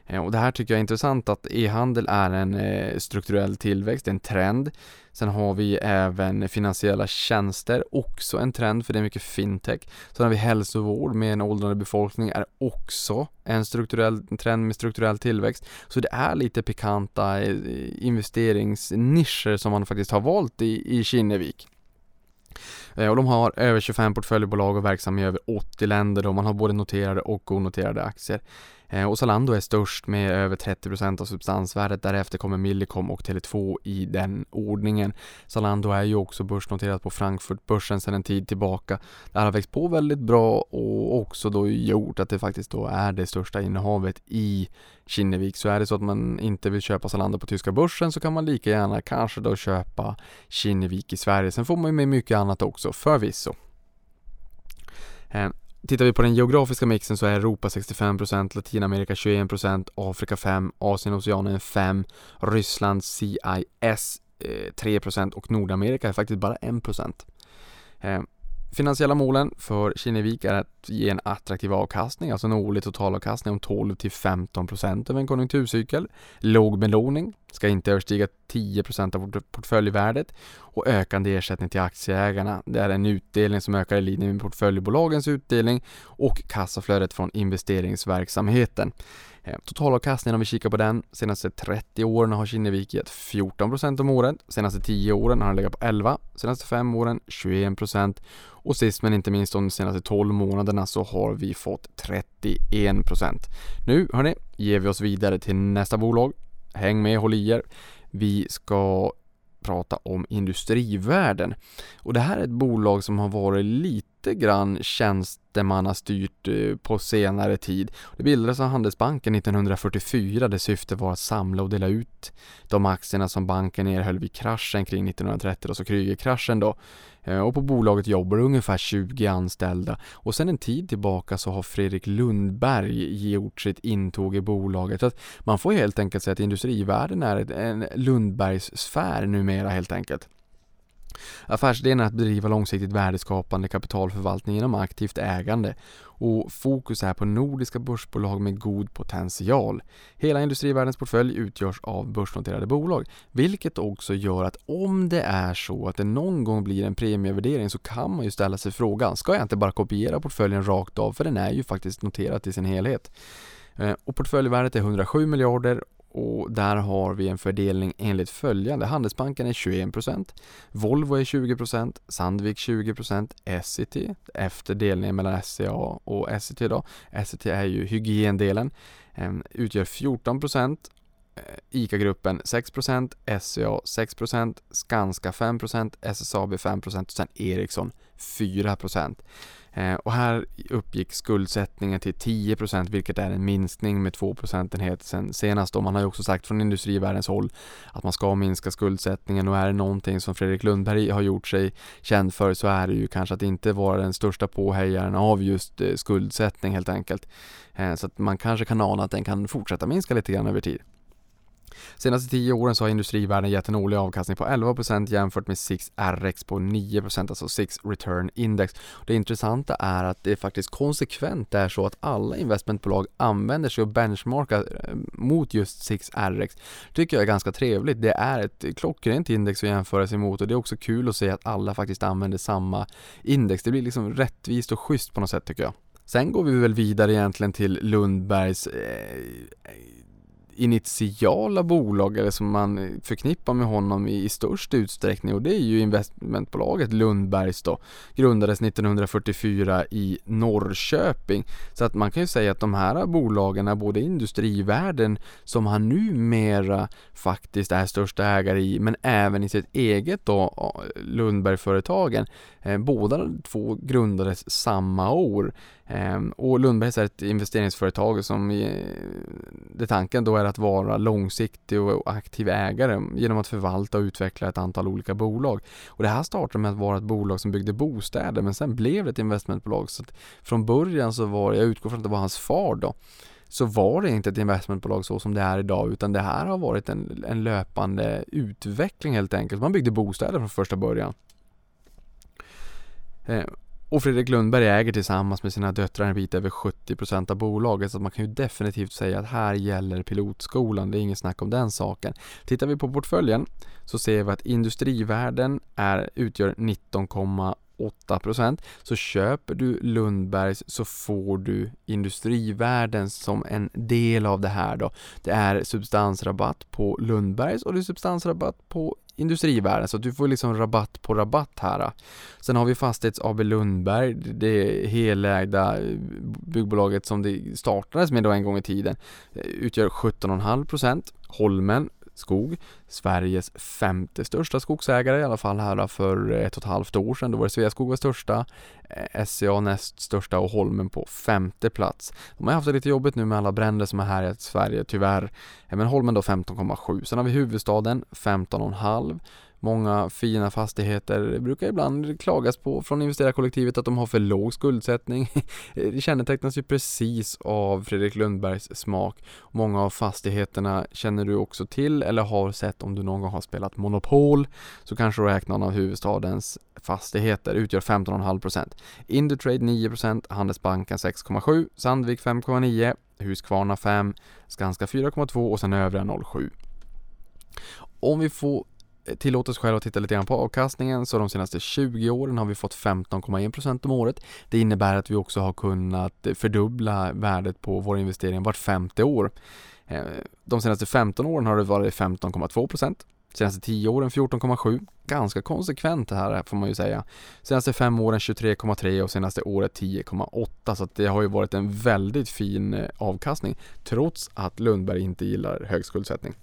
Eh, och det här tycker jag är intressant att e-handel är en eh, strukturell tillväxt, en trend. Sen har vi även finansiella tjänster, också en trend för det är mycket fintech. Sen har vi hälsovård med en åldrande befolkning är också en strukturell en trend med strukturell tillväxt. Så det är lite pikanta eh, investeringsnischer som man faktiskt har valt i, i Kinnevik. Eh, och de har över 25 portföljbolag och verksamma i över 80 länder och man har både noterade och onoterade aktier. Eh, och Zalando är störst med över 30% av substansvärdet. Därefter kommer Millicom och Tele2 i den ordningen. Zalando är ju också börsnoterat på Frankfurtbörsen sedan en tid tillbaka. Det här har växt på väldigt bra och också då gjort att det faktiskt då är det största innehavet i Kinnevik. Så är det så att man inte vill köpa Zalando på tyska börsen så kan man lika gärna kanske då köpa Kinnevik i Sverige. Sen får man ju med mycket annat också förvisso. Eh, Tittar vi på den geografiska mixen så är Europa 65%, Latinamerika 21%, Afrika 5%, Asien och Oceanien 5%, Ryssland CIS 3% eh, och Nordamerika är faktiskt bara 1%. Eh, finansiella målen för Kinnevik är att ge en attraktiv avkastning, alltså en årlig totalavkastning om 12 15% över en konjunkturcykel. Låg belåning, ska inte överstiga 10% av portföljvärdet och ökande ersättning till aktieägarna. Det är en utdelning som ökar i linje med portföljbolagens utdelning och kassaflödet från investeringsverksamheten. Eh, totalavkastningen om vi kikar på den, senaste 30 åren har Kinnevik gett 14% om året, senaste 10 åren har den legat på 11, senaste 5 åren 21% och sist men inte minst de senaste 12 månaderna så har vi fått 31%. Nu hörni, ger vi oss vidare till nästa bolag. Häng med, håll i er. Vi ska prata om industrivärden. Och det här är ett bolag som har varit lite grann tjänstemannastyrt eh, på senare tid. Det bildades av Handelsbanken 1944 där syftet var att samla och dela ut de aktierna som banken erhöll vid kraschen kring 1930, alltså Krügerkraschen då. Eh, och på bolaget jobbar ungefär 20 anställda och sen en tid tillbaka så har Fredrik Lundberg gjort sitt intåg i bolaget. Så att man får helt enkelt säga att industrivärlden är en Lundbergs sfär numera helt enkelt. Affärsidén är att bedriva långsiktigt värdeskapande kapitalförvaltning genom aktivt ägande och fokus är på nordiska börsbolag med god potential. Hela industrivärldens portfölj utgörs av börsnoterade bolag, vilket också gör att om det är så att det någon gång blir en premievärdering så kan man ju ställa sig frågan, ska jag inte bara kopiera portföljen rakt av för den är ju faktiskt noterad i sin helhet. Eh, och portföljvärdet är 107 miljarder och där har vi en fördelning enligt följande. Handelsbanken är 21%, Volvo är 20%, Sandvik 20%, Essity efter delningen mellan SCA och Essity då. Essity är ju hygiendelen, ehm, utgör 14%, eh, ICA-gruppen 6%, SCA 6%, Skanska 5%, SSAB 5% och sen Ericsson 4%. Eh, och här uppgick skuldsättningen till 10% vilket är en minskning med 2 procentenhet sen senast. Och man har ju också sagt från industrivärldens håll att man ska minska skuldsättningen och är det någonting som Fredrik Lundberg har gjort sig känd för så är det ju kanske att inte vara den största påhejaren av just eh, skuldsättning helt enkelt. Eh, så att man kanske kan ana att den kan fortsätta minska lite grann över tid. Senaste 10 åren så har industrivärden gett en årlig avkastning på 11% jämfört med 6 RX på 9%, alltså 6 Return Index. Det intressanta är att det faktiskt konsekvent är så att alla investmentbolag använder sig och benchmarkar eh, mot just 6 RX. tycker jag är ganska trevligt. Det är ett klockrent index att jämföra sig mot och det är också kul att se att alla faktiskt använder samma index. Det blir liksom rättvist och schysst på något sätt tycker jag. Sen går vi väl vidare egentligen till Lundbergs eh, initiala bolag eller som man förknippar med honom i, i störst utsträckning och det är ju investmentbolaget Lundbergs då. Grundades 1944 i Norrköping. Så att man kan ju säga att de här bolagen är både industrivärden som han numera faktiskt är största ägare i men även i sitt eget då Lundbergföretagen. Eh, båda två grundades samma år. Ehm, och Lundbergs är ett investeringsföretag som det tanken då är att vara långsiktig och aktiv ägare genom att förvalta och utveckla ett antal olika bolag. Och det här startade med att vara ett bolag som byggde bostäder men sen blev det ett investmentbolag. Så från början så var, jag utgår från att det var hans far då, så var det inte ett investmentbolag så som det är idag utan det här har varit en, en löpande utveckling helt enkelt. Man byggde bostäder från första början. Ehm, och Fredrik Lundberg äger tillsammans med sina döttrar en bit över 70% av bolaget så man kan ju definitivt säga att här gäller pilotskolan, det är inget snack om den saken. Tittar vi på portföljen så ser vi att industrivärden är, utgör 19,8% så köper du Lundbergs så får du industrivärden som en del av det här då. Det är substansrabatt på Lundbergs och det är substansrabatt på industrivärden så du får liksom rabatt på rabatt här. Sen har vi Fastighets AB Lundberg, det helägda eh, byggbolaget som det startades med då en gång i tiden, eh, utgör 17,5% Holmen skog. Sveriges femte största skogsägare i alla fall här för ett och ett halvt år sedan. Då var det Sveaskog var största, eh, SCA näst största och Holmen på femte plats. De har haft det lite jobbigt nu med alla bränder som är här i Sverige tyvärr. Eh, men Holmen då 15,7. Sen har vi huvudstaden 15,5 Många fina fastigheter brukar ibland klagas på från investerarkollektivet att de har för låg skuldsättning. Det kännetecknas ju precis av Fredrik Lundbergs smak. Många av fastigheterna känner du också till eller har sett om du någon gång har spelat Monopol så kanske du räknar någon av huvudstadens fastigheter utgör 15,5%. Indutrade 9%, Handelsbanken 6,7%, Sandvik 5,9%, Husqvarna 5%, Skanska 4,2% och sen övriga 0,7%. Om vi får tillåter oss själva att titta lite grann på avkastningen så de senaste 20 åren har vi fått 15,1% om året. Det innebär att vi också har kunnat fördubbla värdet på våra investeringar vart femte år. Eh, de senaste 15 åren har det varit 15,2%. Senaste 10 åren 14,7. Ganska konsekvent det här får man ju säga. Senaste 5 åren 23,3 och senaste året 10,8 så det har ju varit en väldigt fin eh, avkastning trots att Lundberg inte gillar hög skuldsättning.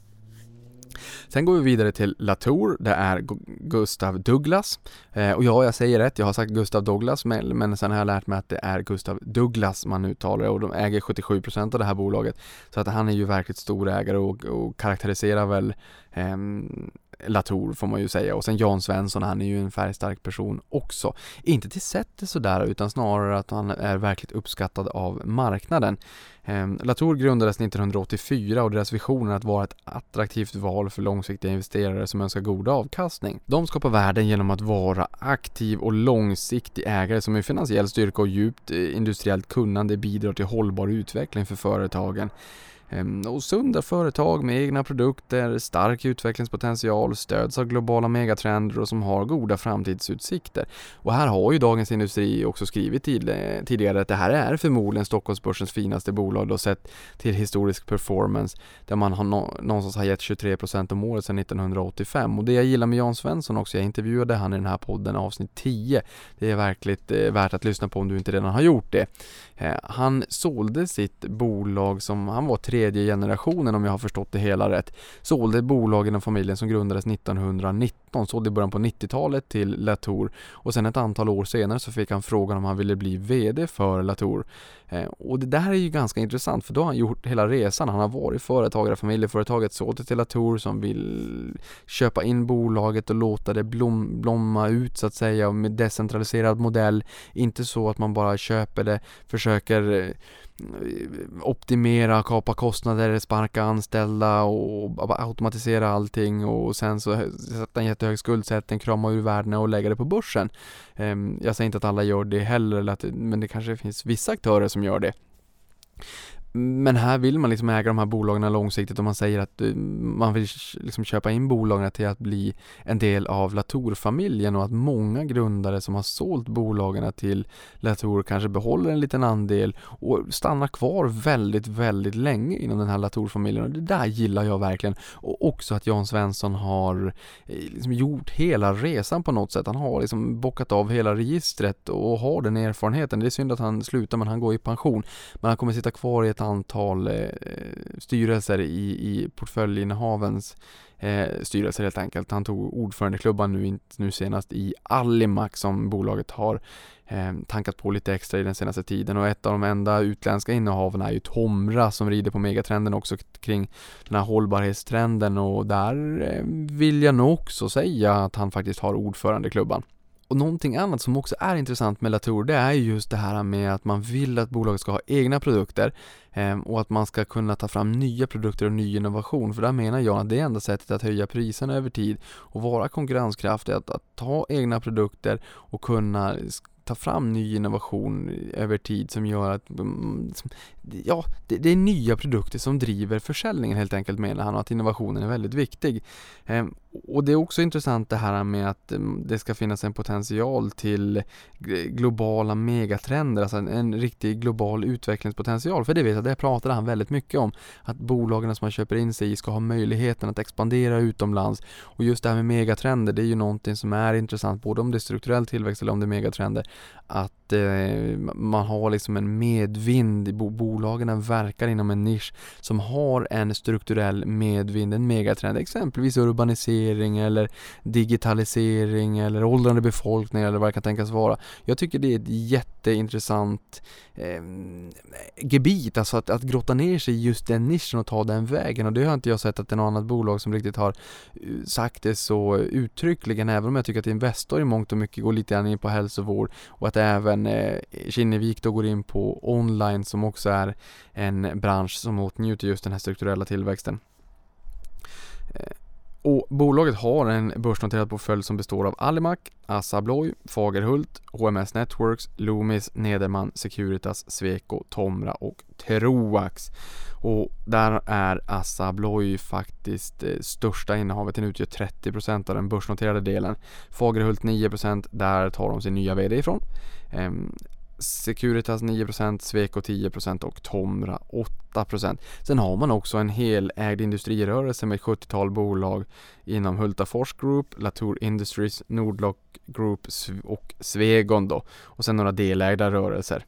Sen går vi vidare till Latour, det är Gustav Douglas. Eh, och ja, jag säger rätt, jag har sagt Gustav Douglas, men, men sen har jag lärt mig att det är Gustav Douglas man uttalar det och de äger 77% av det här bolaget. Så att han är ju verkligt stor ägare och, och karaktäriserar väl eh, Latour får man ju säga och sen Jan Svensson, han är ju en färgstark person också. Inte till sättet sådär utan snarare att han är verkligt uppskattad av marknaden. Ehm, Latour grundades 1984 och deras vision är att vara ett attraktivt val för långsiktiga investerare som önskar god avkastning. De skapar värden genom att vara aktiv och långsiktig ägare som med finansiell styrka och djupt eh, industriellt kunnande bidrar till hållbar utveckling för företagen. Ehm, och sunda företag med egna produkter, stark utvecklingspotential, stöds av globala megatrender och som har goda framtidsutsikter. Och här har ju Dagens Industri också skrivit tidigare att det här är förmodligen Stockholmsbörsens finaste bolag då sett till historisk performance där man har någonstans har gett 23% om året sedan 1985. Och det jag gillar med Jan Svensson också, jag intervjuade han i den här podden avsnitt 10. Det är verkligen eh, värt att lyssna på om du inte redan har gjort det. Eh, han sålde sitt bolag som, han var tre tredje generationen om jag har förstått det hela rätt, sålde bolag inom familjen som grundades 1919, sålde i början på 90-talet till Latour och sen ett antal år senare så fick han frågan om han ville bli VD för Latour. Eh, och det där är ju ganska intressant för då har han gjort hela resan. Han har varit företagare, familjeföretaget, sålt det till Latour som vill köpa in bolaget och låta det blom, blomma ut så att säga med decentraliserad modell. Inte så att man bara köper det, försöker eh, optimera, kapa kostnader, sparka anställda och automatisera allting och sen så sätta en jättehög skuldsättning, krama ur värdena och lägga det på börsen. Ehm, jag säger inte att alla gör det heller, men det kanske finns vissa aktörer som gör det. Men här vill man liksom äga de här bolagen långsiktigt och man säger att eh, man vill liksom köpa in bolagen till att bli en del av Latour-familjen och att många grundare som har sålt bolagen till Latour kanske behåller en liten andel och stannar kvar väldigt, väldigt länge inom den här Latour-familjen och det där gillar jag verkligen. Och också att Jan Svensson har eh, liksom gjort hela resan på något sätt. Han har liksom bockat av hela registret och har den erfarenheten. Det är synd att han slutar men han går i pension. Men han kommer sitta kvar i ett antal eh, styrelser i, i portföljinnehavens eh, styrelser helt enkelt. Han tog ordförandeklubban nu, nu senast i Alimak som bolaget har eh, tankat på lite extra i den senaste tiden och ett av de enda utländska innehaven är ju Tomra som rider på megatrenden också kring den här hållbarhetstrenden och där eh, vill jag nog också säga att han faktiskt har ordförandeklubban. Och någonting annat som också är intressant med Latour det är just det här med att man vill att bolaget ska ha egna produkter Ehm, och att man ska kunna ta fram nya produkter och ny innovation. För där menar jag att det är enda sättet att höja priserna över tid och vara konkurrenskraftig, att, att ta egna produkter och kunna ta fram ny innovation över tid som gör att mm, ja, det, det, är nya produkter som driver försäljningen helt enkelt menar han och att innovationen är väldigt viktig. Ehm, och det är också intressant det här med att mm, det ska finnas en potential till globala megatrender, alltså en, en riktig global utvecklingspotential. För det vet jag, det pratade han väldigt mycket om. Att bolagen som man köper in sig i ska ha möjligheten att expandera utomlands. Och just det här med megatrender, det är ju någonting som är intressant både om det är strukturell tillväxt eller om det är megatrender. Att eh, man har liksom en medvind, bolagen verkar inom en nisch som har en strukturell medvind, en megatrend, exempelvis urbanisering eller digitalisering eller åldrande befolkning eller vad det kan tänkas vara. Jag tycker det är ett jätteintressant eh, gebit, alltså att, att grotta ner sig i just den nischen och ta den vägen och det har inte jag sett att det är något annat bolag som riktigt har eh, sagt det så uttryckligen, även om jag tycker att Investor i mångt och mycket går lite grann in på hälsovård och att även eh, Kinnevik då går in på online som också är en bransch som åtnjuter just den här strukturella tillväxten. Eh, och bolaget har en börsnoterad portfölj som består av Alimak, Assa Abloy, Fagerhult, HMS Networks, Loomis, Nederman, Securitas, Sweco, Tomra och Troax. Och där är Assa Abloy faktiskt eh, största innehavet, den utgör 30% av den börsnoterade delen. Fagerhult 9%, där tar de sin nya VD ifrån. Ehm, Securitas 9%, Sweco 10% och Tomra 8%. Sen har man också en helägd industrirörelse med ett 70-tal bolag inom Hultafors Group, Latour Industries, Nordlock Group och Svegon då. Och sen några delägda rörelser.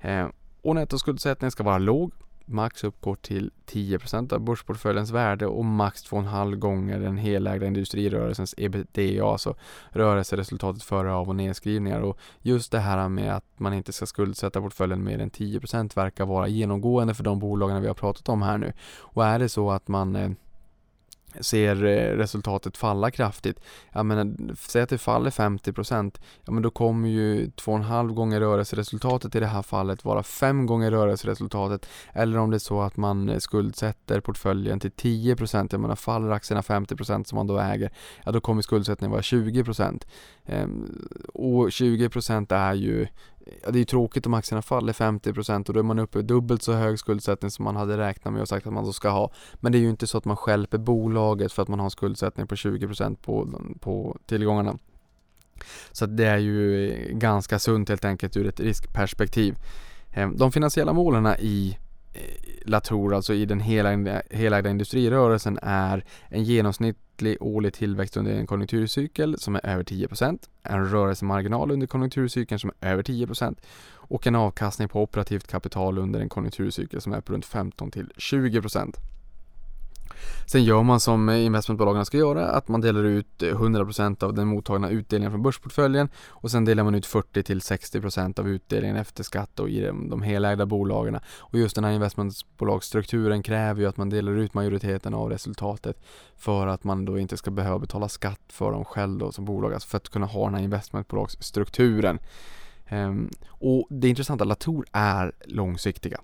Eh, och nettoskuldsättningen ska vara låg max uppgår till 10% av börsportföljens värde och max 2,5 gånger den helägda industrirörelsens ebitda, alltså rörelseresultatet före av och nedskrivningar. Och just det här med att man inte ska skuldsätta portföljen mer än 10% verkar vara genomgående för de bolagen vi har pratat om här nu. Och är det så att man eh, ser eh, resultatet falla kraftigt. Jag menar, eh, säg att det faller 50% ja men då kommer ju 2,5 gånger rörelseresultatet i det här fallet vara 5 gånger rörelseresultatet. Eller om det är så att man eh, skuldsätter portföljen till 10%, jag menar faller aktierna 50% som man då äger, ja då kommer skuldsättningen vara 20%. Ehm, och 20% är ju Ja, det är ju tråkigt om aktierna faller 50% och då är man uppe i dubbelt så hög skuldsättning som man hade räknat med och sagt att man då ska ha. Men det är ju inte så att man skälper bolaget för att man har en skuldsättning på 20% på, på tillgångarna. Så det är ju ganska sunt helt enkelt ur ett riskperspektiv. Ehm, de finansiella målen i eh, Latour, alltså i den helägda industrirörelsen är en genomsnittlig årlig tillväxt under en konjunkturcykel som är över 10%, en rörelsemarginal under konjunkturcykeln som är över 10% och en avkastning på operativt kapital under en konjunkturcykel som är på runt 15 till 20%. Sen gör man som investmentbolagen ska göra, att man delar ut eh, 100% av den mottagna utdelningen från börsportföljen och sen delar man ut 40-60% av utdelningen efter skatt och i de, de helägda bolagen. Och just den här investmentbolagsstrukturen kräver ju att man delar ut majoriteten av resultatet för att man då inte ska behöva betala skatt för dem själv då som bolag, alltså för att kunna ha den här investmentbolagsstrukturen. Um, och det intressanta, Latour är långsiktiga.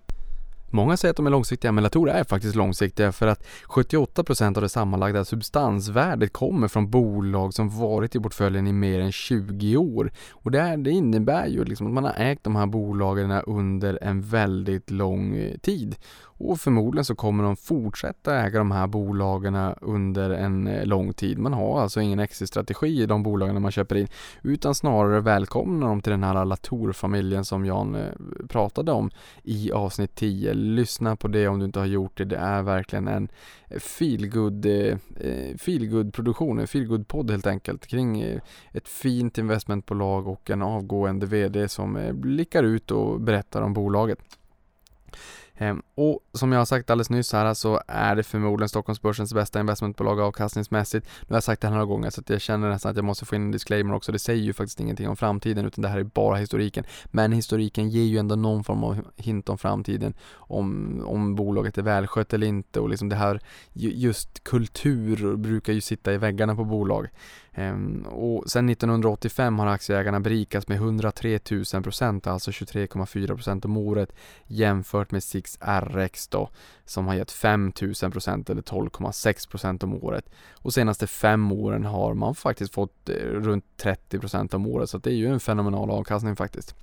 Många säger att de är långsiktiga, men Latour är faktiskt långsiktiga för att 78% av det sammanlagda substansvärdet kommer från bolag som varit i portföljen i mer än 20 år. Och det, det innebär ju liksom att man har ägt de här bolagen under en väldigt lång eh, tid. Och förmodligen så kommer de fortsätta äga de här bolagen under en eh, lång tid. Man har alltså ingen exit-strategi i de bolagen man köper in utan snarare välkomnar dem till den här Latour-familjen som Jan eh, pratade om i avsnitt 10. Lyssna på det om du inte har gjort det. Det är verkligen en eh, feelgood, eh, feelgood produktion, en feelgood podd helt enkelt kring ett fint investmentbolag och en avgående VD som blickar ut och berättar om bolaget. Ehm, och som jag har sagt alldeles nyss här så är det förmodligen Stockholmsbörsens bästa investmentbolag avkastningsmässigt. Nu har jag sagt det här några gånger så att jag känner nästan att jag måste få in en disclaimer också. Det säger ju faktiskt ingenting om framtiden utan det här är bara historiken. Men historiken ger ju ändå någon form av hint om framtiden. Om, om bolaget är välskött eller inte och liksom det här just kultur brukar ju sitta i väggarna på bolag. Ehm, och sen 1985 har aktieägarna berikats med 103 000 procent, alltså 23,4 procent om året jämfört med Six RX då som har gett 5 000 procent eller 12,6 procent om året. Och senaste fem åren har man faktiskt fått eh, runt 30 procent om året så det är ju en fenomenal avkastning faktiskt.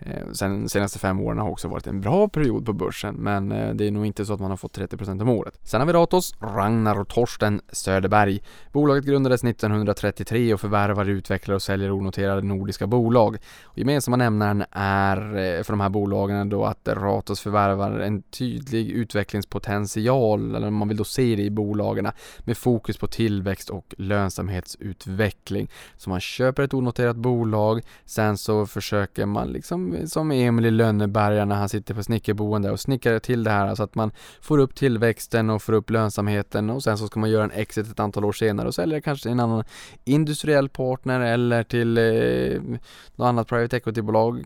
Eh, sen senaste fem åren har också varit en bra period på börsen men eh, det är nog inte så att man har fått 30% om året. Sen har vi Ratos, Ragnar och Torsten Söderberg. Bolaget grundades 1933 och förvärvar, utvecklar och säljer onoterade nordiska bolag. Och gemensamma nämnaren är eh, för de här bolagen då att Ratos förvärvar en tydlig utvecklingspotential, eller man vill då se det i bolagen, med fokus på tillväxt och lönsamhetsutveckling. Så man köper ett onoterat bolag, sen så försöker man liksom som, Emil i Lönneberga när han sitter på snickerboende och snickrar till det här så att man får upp tillväxten och får upp lönsamheten och sen så ska man göra en exit ett antal år senare och sälja kanske till en annan industriell partner eller till eh, något annat private equity-bolag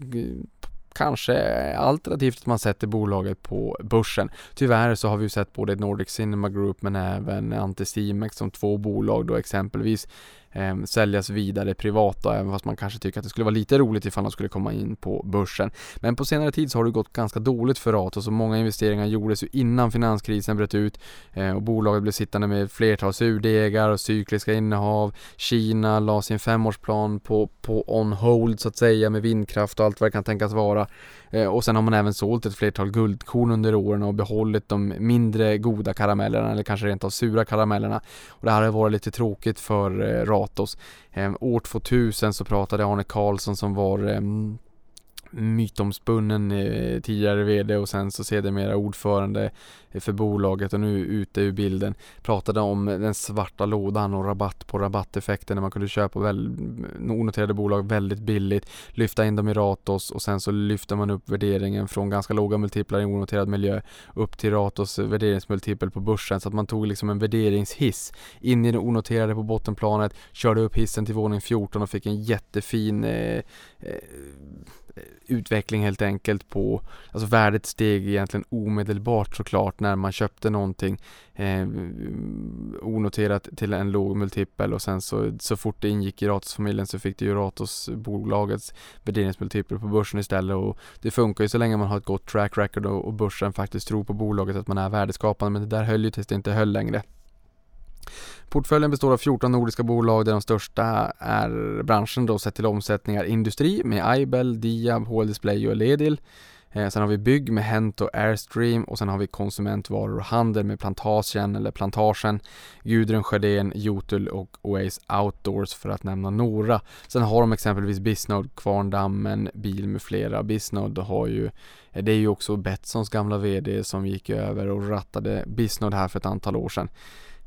kanske alternativt att man sätter bolaget på börsen. Tyvärr så har vi ju sett både Nordic Cinema Group men även Anticimex som två bolag då exempelvis eh, säljas vidare privat då, även fast man kanske tycker att det skulle vara lite roligt ifall de skulle komma in på börsen. Men på senare tid så har det gått ganska dåligt för Ratos och många investeringar gjordes ju innan finanskrisen bröt ut eh, och bolaget blev sittande med flertals urdegar och cykliska innehav. Kina la sin femårsplan på, på on hold så att säga med vindkraft och allt vad det kan tänkas vara. Eh, och sen har man även sålt ett flertal guldkorn under åren och behållit de mindre goda karamellerna eller kanske rent av sura karamellerna. Och det här har varit lite tråkigt för eh, Ratos. Eh, år 2000 så pratade Arne Karlsson som var ehm, mytomspunnen eh, tidigare VD och sen så sedermera ordförande eh, för bolaget och nu ute ur bilden. Pratade om den svarta lådan och rabatt på rabatteffekten när man kunde köpa väl, mm, onoterade bolag väldigt billigt, lyfta in dem i Ratos och sen så lyfter man upp värderingen från ganska låga multiplar i onoterad miljö upp till Ratos värderingsmultipel på börsen så att man tog liksom en värderingshiss in i det onoterade på bottenplanet, körde upp hissen till våning 14 och fick en jättefin eh, eh, utveckling helt enkelt på, alltså värdet steg egentligen omedelbart såklart när man köpte någonting eh, onoterat till en låg multipel och sen så, så fort det ingick i Ratos-familjen så fick det ju Ratos bolagets värderingsmultipel på börsen istället och det funkar ju så länge man har ett gott track record och, och börsen faktiskt tror på bolaget att man är värdeskapande men det där höll ju tills det inte höll längre. Portföljen består av 14 nordiska bolag där de största är branschen då sett till omsättningar industri med Aibel, Diab, HL Display och Ledil. Eh, sen har vi bygg med Hent och Airstream och sen har vi konsumentvaror och handel med Plantagen eller Plantagen, Gudrun Sjödén, Jotul och Oase Outdoors för att nämna några. Sen har de exempelvis Bisnode, Kvarndammen, Bil med flera. Bisnode har ju, eh, det är ju också Betssons gamla VD som gick över och rattade Bisnode här för ett antal år sedan.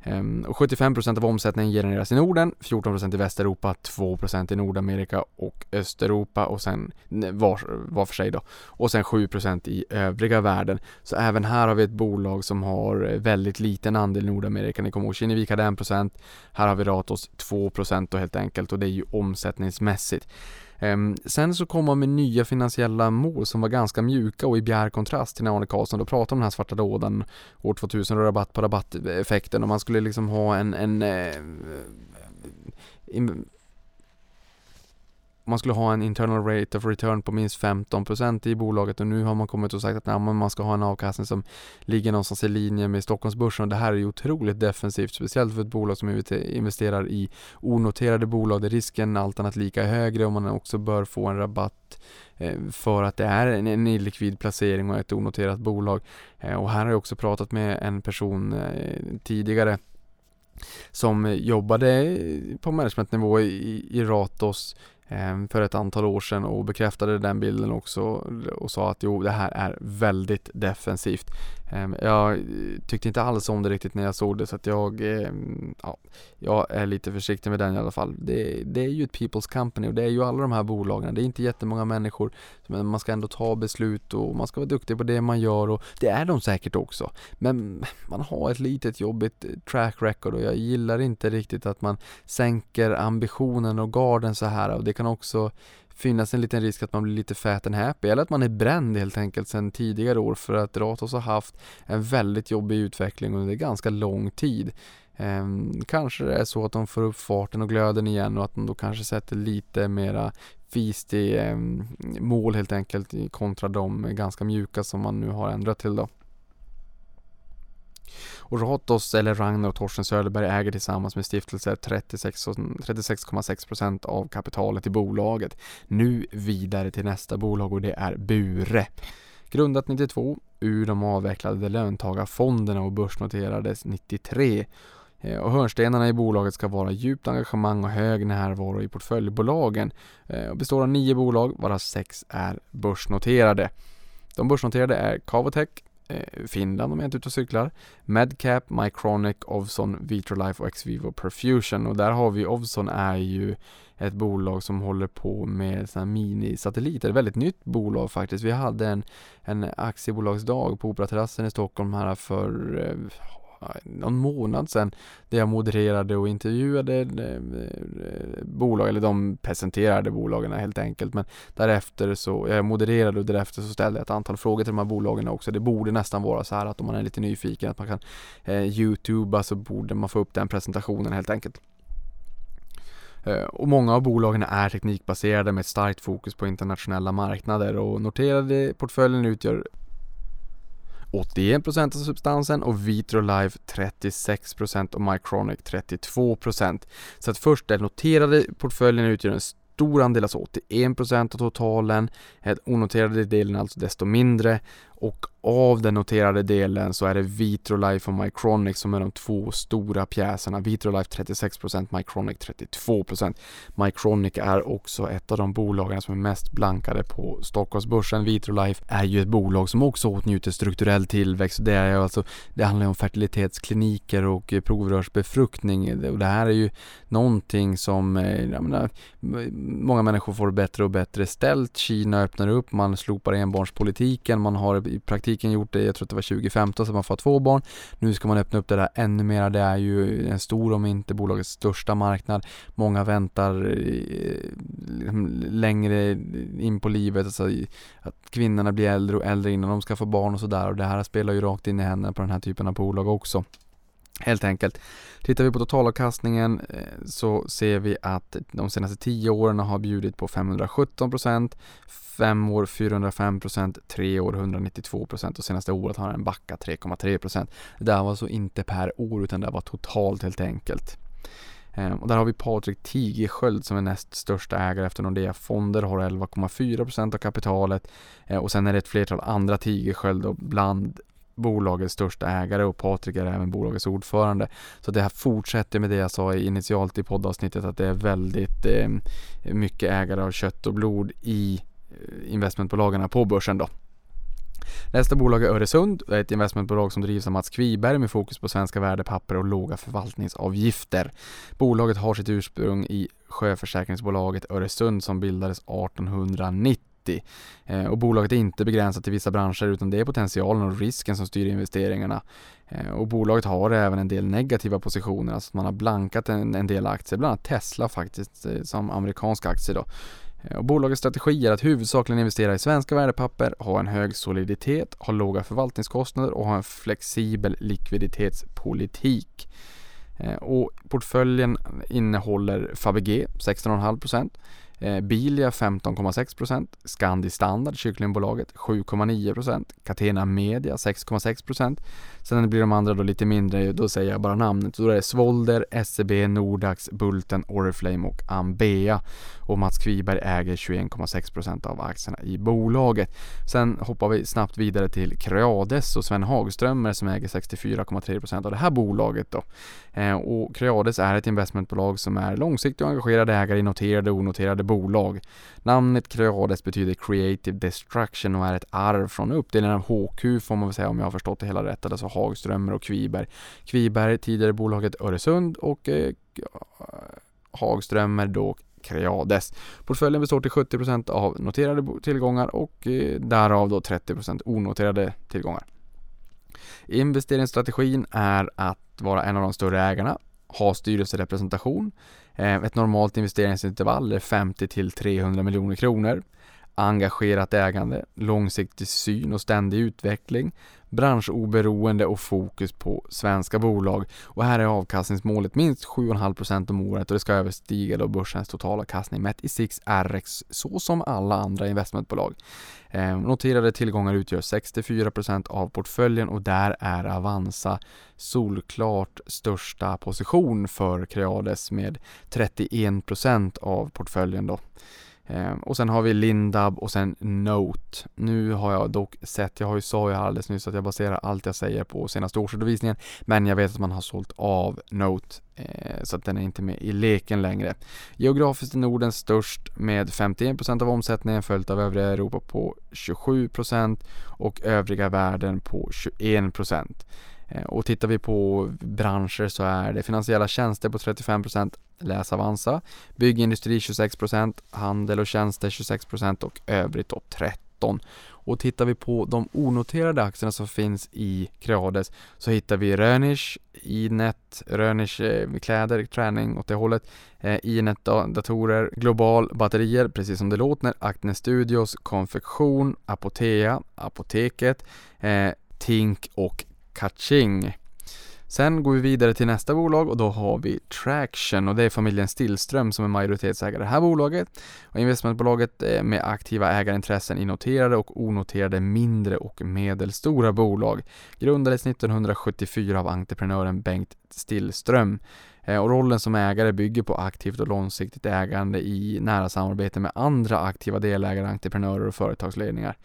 Ehm, och 75% av omsättningen genereras i Norden, 14% i Västeuropa, 2% i Nordamerika och Östeuropa och sen var, var för sig då. Och sen 7% i övriga världen. Så även här har vi ett bolag som har väldigt liten andel i Nordamerika. Ni kommer ihåg Kinnevik hade 1%, här har vi Ratos 2% då helt enkelt och det är ju omsättningsmässigt. Ehm, sen så kom man med nya finansiella mål som var ganska mjuka och i bjär kontrast till när Arne Karlsson då pratade om den här svarta lådan år 2000 och rabatt på rabatteffekten. Och man skulle liksom ha en, en eh, man skulle ha en internal rate of return på minst 15% i bolaget och nu har man kommit och sagt att nej, man ska ha en avkastning som ligger någonstans i linje med Stockholmsbörsen och det här är ju otroligt defensivt, speciellt för ett bolag som investerar i onoterade bolag där risken allt annat lika är högre och man också bör få en rabatt eh, för att det är en illikvid placering och ett onoterat bolag. Eh, och här har jag också pratat med en person eh, tidigare som jobbade på managementnivå i, i Ratos Ehm, för ett antal år sedan och bekräftade den bilden också och sa att jo, det här är väldigt defensivt. Ehm, jag tyckte inte alls om det riktigt när jag såg det så att jag, ehm, ja, jag är lite försiktig med den i alla fall. Det, det, är ju ett people's company och det är ju alla de här bolagen. Det är inte jättemånga människor men man ska ändå ta beslut och man ska vara duktig på det man gör och det är de säkert också. Men man har ett litet jobbigt eh, track record och jag gillar inte riktigt att man sänker ambitionen och garden så här och det kan också finnas en liten risk att man blir lite fat and happy eller att man är bränd helt enkelt sedan tidigare år för att Ratos har haft en väldigt jobbig utveckling under ganska lång tid. Ehm, kanske det är så att de får upp farten och glöden igen och att de då kanske sätter lite mera fist i eh, mål helt enkelt kontra de ganska mjuka som man nu har ändrat till då. Och Ratos, eller Ragnar och Torsten Söderberg äger tillsammans med stiftelser 36,6% av kapitalet i bolaget. Nu vidare till nästa bolag och det är Bure. Grundat 92 ur de avvecklade löntagarfonderna och börsnoterades 93 eh, och hörnstenarna i bolaget ska vara djupt engagemang och hög närvaro i portföljbolagen. Eh, och består av nio bolag, varav sex är börsnoterade. De börsnoterade är Cavotec, Eh, Finland om jag inte är ute och cyklar. Medcap, Mycronic, Ovzon, Vitrolife och Xvivo Perfusion och där har vi Ovzon är ju ett bolag som håller på med sådana minisatelliter. Ett väldigt nytt bolag faktiskt. Vi hade en, en aktiebolagsdag på Operaterrassen i Stockholm här för eh, någon månad sedan där jag modererade och intervjuade eh, bolag, eller de presenterade bolagen helt enkelt. Men därefter så, jag modererade och därefter så ställde jag ett antal frågor till de här bolagen också. Det borde nästan vara så här att om man är lite nyfiken att man kan eh, youtuba så borde man få upp den presentationen helt enkelt. Eh, och många av bolagen är teknikbaserade med ett starkt fokus på internationella marknader och noterade portföljen utgör 81% av substansen och Vitrolife 36% och Mycronic 32%. Så att först den noterade portföljen utgör en stor andel, alltså 81% av totalen. Den onoterade delen alltså desto mindre och av den noterade delen så är det Vitrolife och Mycronic som är de två stora pjäserna. Vitrolife 36%, Mycronic 32%. Mycronic är också ett av de bolagen som är mest blankade på Stockholmsbörsen. Vitrolife är ju ett bolag som också åtnjuter strukturell tillväxt. Det, är alltså, det handlar om fertilitetskliniker och provrörsbefruktning och det här är ju någonting som eh, jag menar, många människor får bättre och bättre ställt. Kina öppnar upp, man slopar enbarnspolitiken, man har har i praktiken gjort det, jag tror att det var 2015 som man får två barn. Nu ska man öppna upp det där ännu mer. Det är ju en stor, om inte bolagets största marknad. Många väntar eh, liksom längre in på livet, alltså att kvinnorna blir äldre och äldre innan de ska få barn och sådär. Och det här spelar ju rakt in i händerna på den här typen av bolag också. Helt enkelt. Tittar vi på totalavkastningen eh, så ser vi att de senaste 10 åren har bjudit på 517 procent, 5 år 405 procent, 3 år 192 procent och senaste året har den backat 3,3 procent. Det där var alltså inte per år utan det var totalt helt enkelt. Eh, och där har vi Patrik Tigersköld som är näst största ägare efter Nordea Fonder, har 11,4% av kapitalet eh, och sen är det ett flertal andra Tigersköld och bland bolagets största ägare och Patrik är även bolagets ordförande. Så det här fortsätter med det jag sa initialt i poddavsnittet att det är väldigt eh, mycket ägare av kött och blod i eh, investmentbolagen på börsen då. Nästa bolag är Öresund, det är ett investmentbolag som drivs av Mats Kviberg med fokus på svenska värdepapper och låga förvaltningsavgifter. Bolaget har sitt ursprung i sjöförsäkringsbolaget Öresund som bildades 1890 90 eh, och bolaget är inte begränsat till vissa branscher utan det är potentialen och risken som styr investeringarna. Eh, och bolaget har även en del negativa positioner, alltså man har blankat en, en del aktier, bland annat Tesla faktiskt eh, som amerikansk aktie då. Och bolagets strategi är att huvudsakligen investera i svenska värdepapper, ha en hög soliditet, ha låga förvaltningskostnader och ha en flexibel likviditetspolitik. Och portföljen innehåller Fabege 16,5% Eh, Bilia 15,6%, Scandi Standard, kycklingbolaget 7,9%, Catena Media 6,6%. Sen blir de andra då lite mindre, då säger jag bara namnet. Då är det Svolder, SEB, Nordax, Bulten, Oriflame och Ambea. Och Mats Kviberg äger 21,6% av aktierna i bolaget. Sen hoppar vi snabbt vidare till Creades och Sven Hagströmer som äger 64,3% av det här bolaget då. Eh, och Creades är ett investmentbolag som är långsiktigt och engagerade ägare i noterade och onoterade bolag. Namnet Creades betyder Creative Destruction och är ett arv från uppdelningen av HQ får man väl säga om jag har förstått det hela rätt, alltså Hagströmer och Kviberg. Kviberg tidigare bolaget Öresund och eh, eh Hagströmer då Creades. Portföljen består till 70% av noterade tillgångar och eh, därav då 30% onoterade tillgångar. Investeringsstrategin är att vara en av de större ägarna, ha styrelserepresentation, Eh, ett normalt investeringsintervall är 50 till 300 miljoner kronor. Engagerat ägande, långsiktig syn och ständig utveckling, branschoberoende och fokus på svenska bolag. Och här är avkastningsmålet minst 7,5% om året och det ska överstiga då börsens totalavkastning mätt i 6RX så som alla andra investmentbolag. Eh, noterade tillgångar utgör 64% av portföljen och där är Avanza solklart största position för Creades med 31% av portföljen då. Ehm, och sen har vi Lindab och sen Note. Nu har jag dock sett, jag har ju sa ju alldeles nyss att jag baserar allt jag säger på senaste årsredovisningen. Men jag vet att man har sålt av Note eh, så att den är inte med i leken längre. Geografiskt är Norden störst med 51% av omsättningen följt av övriga Europa på 27% och övriga världen på 21%. Eh, och tittar vi på branscher så är det finansiella tjänster på 35%, läs Avanza, byggindustri 26%, handel och tjänster 26% och övrigt då 13%. Och tittar vi på de onoterade aktierna som finns i Creades så hittar vi Rönish Inet, Rönish eh, kläder, träning åt det hållet, eh, Inet datorer, Global batterier, precis som det låter, Acne Studios, konfektion, Apotea, Apoteket, eh, Tink och Kaching. Sen går vi vidare till nästa bolag och då har vi Traction och det är familjen Stillström som är majoritetsägare i det här bolaget. Och investmentbolaget eh, med aktiva ägarintressen i noterade och onoterade mindre och medelstora bolag. Grundades 1974 av entreprenören Bengt Stillström. Eh, och rollen som ägare bygger på aktivt och långsiktigt ägande i nära samarbete med andra aktiva delägare, entreprenörer och företagsledningar.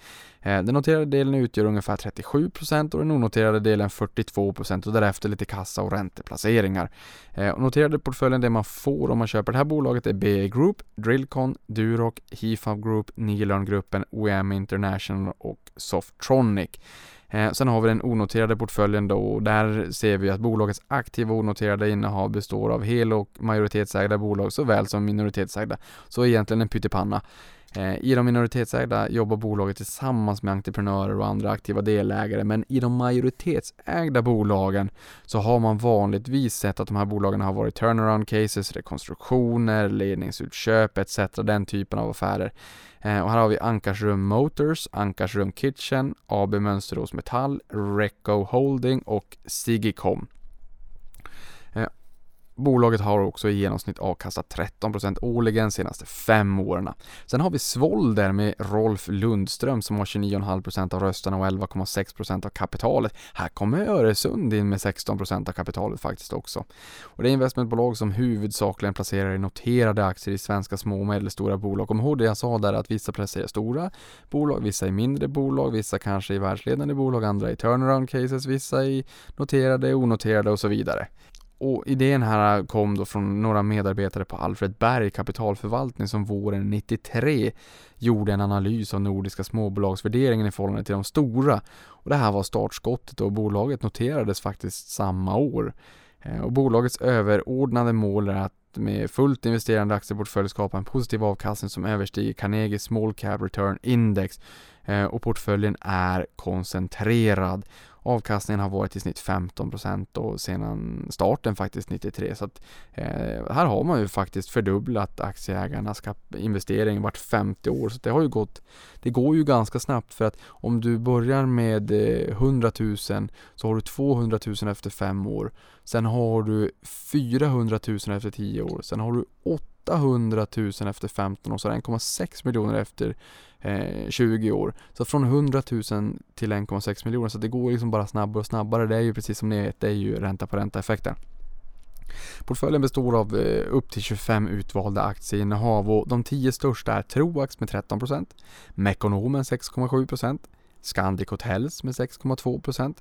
Eh, den noterade delen utgör ungefär 37% och den onoterade delen 42% och därefter lite kassa och ränteplaceringar. Eh, och noterade portföljen, det man får om man köper det här bolaget är BA Group, Drillcon, Duroc, Hifab Group, Nilörngruppen, OEM International och Softronic. Eh, sen har vi den onoterade portföljen då och där ser vi att bolagets aktiva onoterade innehav består av hel och majoritetsägda bolag såväl som minoritetsägda. Så egentligen en pyttipanna. Eh, I de minoritetsägda jobbar bolaget tillsammans med entreprenörer och andra aktiva delägare men i de majoritetsägda bolagen så har man vanligtvis sett att de här bolagen har varit turnaround cases, rekonstruktioner, ledningsutköp etc. Den typen av affärer. Eh, och här har vi Ankarsrum Motors, Ankarsrum Kitchen, AB Mönsterås Metall, Reco Holding och Sigicom. Bolaget har också i genomsnitt avkastat 13% årligen senaste fem åren. Sen har vi Svolder med Rolf Lundström som har 29,5% av rösterna och 11,6% av kapitalet. Här kommer Öresund in med 16% av kapitalet faktiskt också. Och det är investmentbolag som huvudsakligen placerar i noterade aktier i svenska små och medelstora bolag. Kom ihåg det jag sa där att vissa placerar i stora bolag, vissa i mindre bolag, vissa kanske i världsledande bolag, andra i turnaround cases, vissa i noterade, onoterade och så vidare. Och idén här kom då från några medarbetare på Alfred Berg kapitalförvaltning som våren 93 gjorde en analys av nordiska småbolagsvärderingen i förhållande till de stora. Och det här var startskottet och bolaget noterades faktiskt samma år. Eh, och bolagets överordnade mål är att med fullt investerande aktieportfölj skapa en positiv avkastning som överstiger Carnegie Small Cap Return Index eh, och portföljen är koncentrerad. Avkastningen har varit i snitt 15% och sedan starten faktiskt 93 så att eh, här har man ju faktiskt fördubblat aktieägarnas investering vart 50 år. Så det har ju gått det går ju ganska snabbt. För att om du börjar med eh, 100 000 så har du 200 000 efter 5 år. Sen har du 400 000 efter 10 år. Sen har du 800 000 efter 15 år så 1,6 miljoner efter eh, 20 år. Så från 100 000 till 1,6 miljoner, så det går liksom bara snabbare och snabbare. Det är ju precis som ni vet, det är ju ränta på ränta effekten. Portföljen består av eh, upp till 25 utvalda aktieinnehav och de 10 största är Troax med 13%, Mekonomen 6,7%, Scandic Hotels med 6,2%,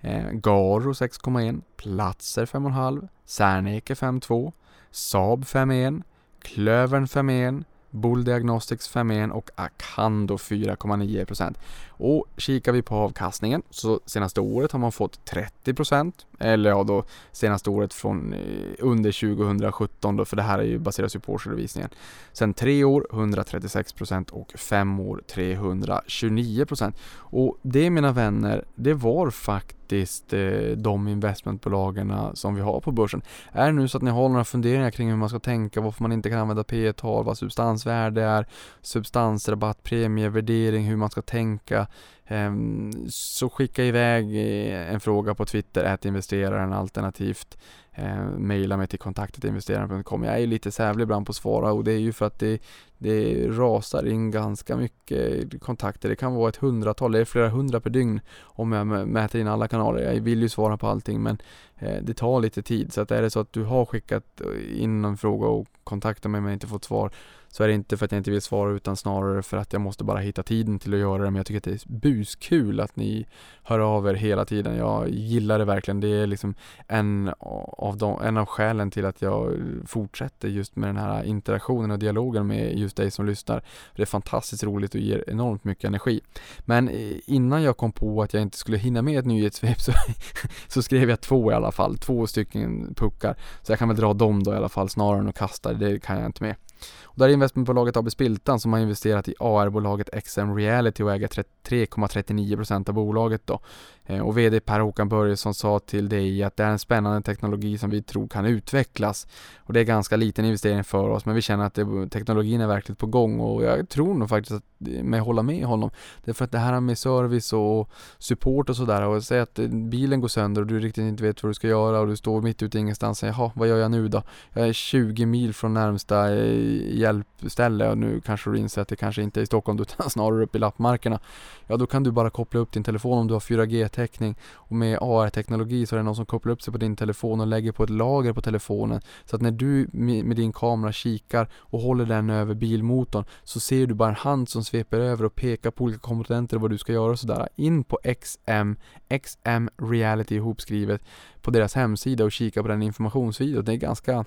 eh, Garo 6,1%, Platser 5,5%, Serneke 5,2%, Saab 5,1%, Klövern 5,1%, Bull Diagnostics 5,1 och Acando 4,9%. Och kikar vi på avkastningen så senaste året har man fått 30% eller ja då senaste året från eh, under 2017 då för det här är ju baseras ju på årsredovisningen. Sen tre år 136% och fem år 329%. Och det mina vänner, det var faktiskt eh, de investmentbolagen som vi har på börsen. Är det nu så att ni har några funderingar kring hur man ska tänka, varför man inte kan använda P tal vad substansvärde är, substansrabatt, premievärdering, hur man ska tänka Ehm, så skicka iväg eh, en fråga på Twitter, ät investeraren alternativt ehm, mejla mig till kontaktetinvesteraren.com. Jag är lite sävlig ibland på att svara och det är ju för att det, det rasar in ganska mycket kontakter. Det kan vara ett hundratal, det är flera hundra per dygn om jag mäter in alla kanaler. Jag vill ju svara på allting men eh, det tar lite tid. Så att är det så att du har skickat eh, in någon fråga och kontaktat mig men inte fått svar så är det inte för att jag inte vill svara utan snarare för att jag måste bara hitta tiden till att göra det. Men jag tycker att det är buskul att ni hör av er hela tiden. Jag gillar det verkligen. Det är liksom en av, de, en av skälen till att jag fortsätter just med den här interaktionen och dialogen med just dig som lyssnar. Det är fantastiskt roligt och ger enormt mycket energi. Men eh, innan jag kom på att jag inte skulle hinna med ett nyhetssvep så, så skrev jag två i alla fall. Två stycken puckar. Så jag kan väl dra dem då i alla fall snarare än att kasta det kan jag inte med. Och där är investmentbolaget AB Spiltan som har investerat i AR-bolaget XM Reality och äger 3,39% av bolaget då. Eh, och VD Per-Håkan Börjesson sa till dig att det är en spännande teknologi som vi tror kan utvecklas. Och det är ganska liten investering för oss men vi känner att det, teknologin är verkligen på gång och jag tror nog faktiskt att med hålla med honom. Det är för att det här med service och support och sådär och säg att eh, bilen går sönder och du riktigt inte vet vad du ska göra och du står mitt ute i ingenstans och jaha, vad gör jag nu då? Jag är 20 mil från närmsta eh, hjälpställe och nu kanske du inser att det kanske inte är i Stockholm utan snarare uppe i lappmarkerna. Ja, då kan du bara koppla upp din telefon om du har 4G-täckning och med AR-teknologi så är det någon som kopplar upp sig på din telefon och lägger på ett lager på telefonen så att när du med din kamera kikar och håller den över bilmotorn så ser du bara en hand som sveper över och pekar på olika komponenter och vad du ska göra och sådär. In på XM, XM Reality ihopskrivet på deras hemsida och kika på den informationsvideon. Det är ganska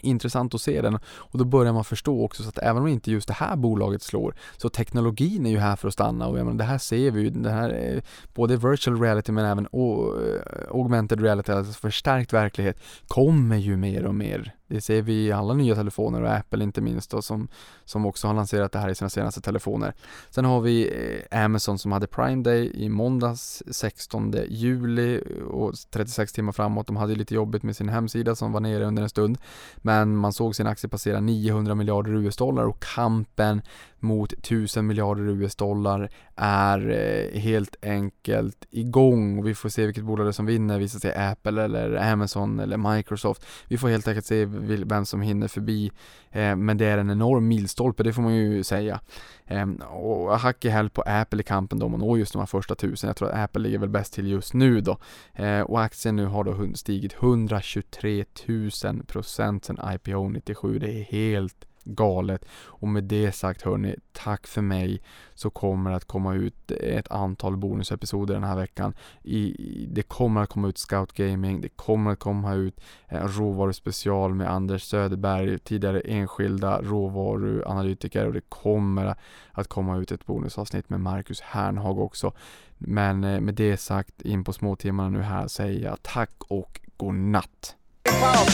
intressant att se den. Och då börjar man förstå också så att även om inte just det här bolaget slår så teknologin är ju här för att stanna. Och jag menar, det här ser vi ju, det här är både virtual reality men även eh, augmented reality, alltså förstärkt verklighet kommer ju mer och mer det ser vi i alla nya telefoner och Apple inte minst då, som, som också har lanserat det här i sina senaste telefoner. Sen har vi eh, Amazon som hade Prime Day i måndags 16 juli eh, och 36 timmar framåt. De hade lite jobbigt med sin hemsida som var nere under en stund. Men man såg sin aktie passera 900 miljarder US-dollar och kampen mot 1000 miljarder US-dollar är eh, helt enkelt igång och vi får se vilket bolag det som vinner, visar sig Apple eller Amazon eller Microsoft. Vi får helt enkelt se vem som hinner förbi, eh, men det är en enorm milstolpe, det får man ju säga. Ehm, och hack i häl på Apple i kampen då, man når just de här första tusen. Jag tror att Apple ligger väl bäst till just nu då. Eh, och aktien nu har då stigit 123 000 procent sedan IPO 97, det är helt galet. Och med det sagt hörni, tack för mig. Så kommer det att komma ut ett antal bonusepisoder den här veckan. I, det kommer att komma ut Scout Gaming, det kommer att komma ut en råvaruspecial med Anders Söderberg, tidigare enskilda råvaruanalytiker och det kommer att komma ut ett bonusavsnitt med Marcus Hernhag också. Men eh, med det sagt, in på småtimmarna nu här säger jag tack och godnatt. Wow,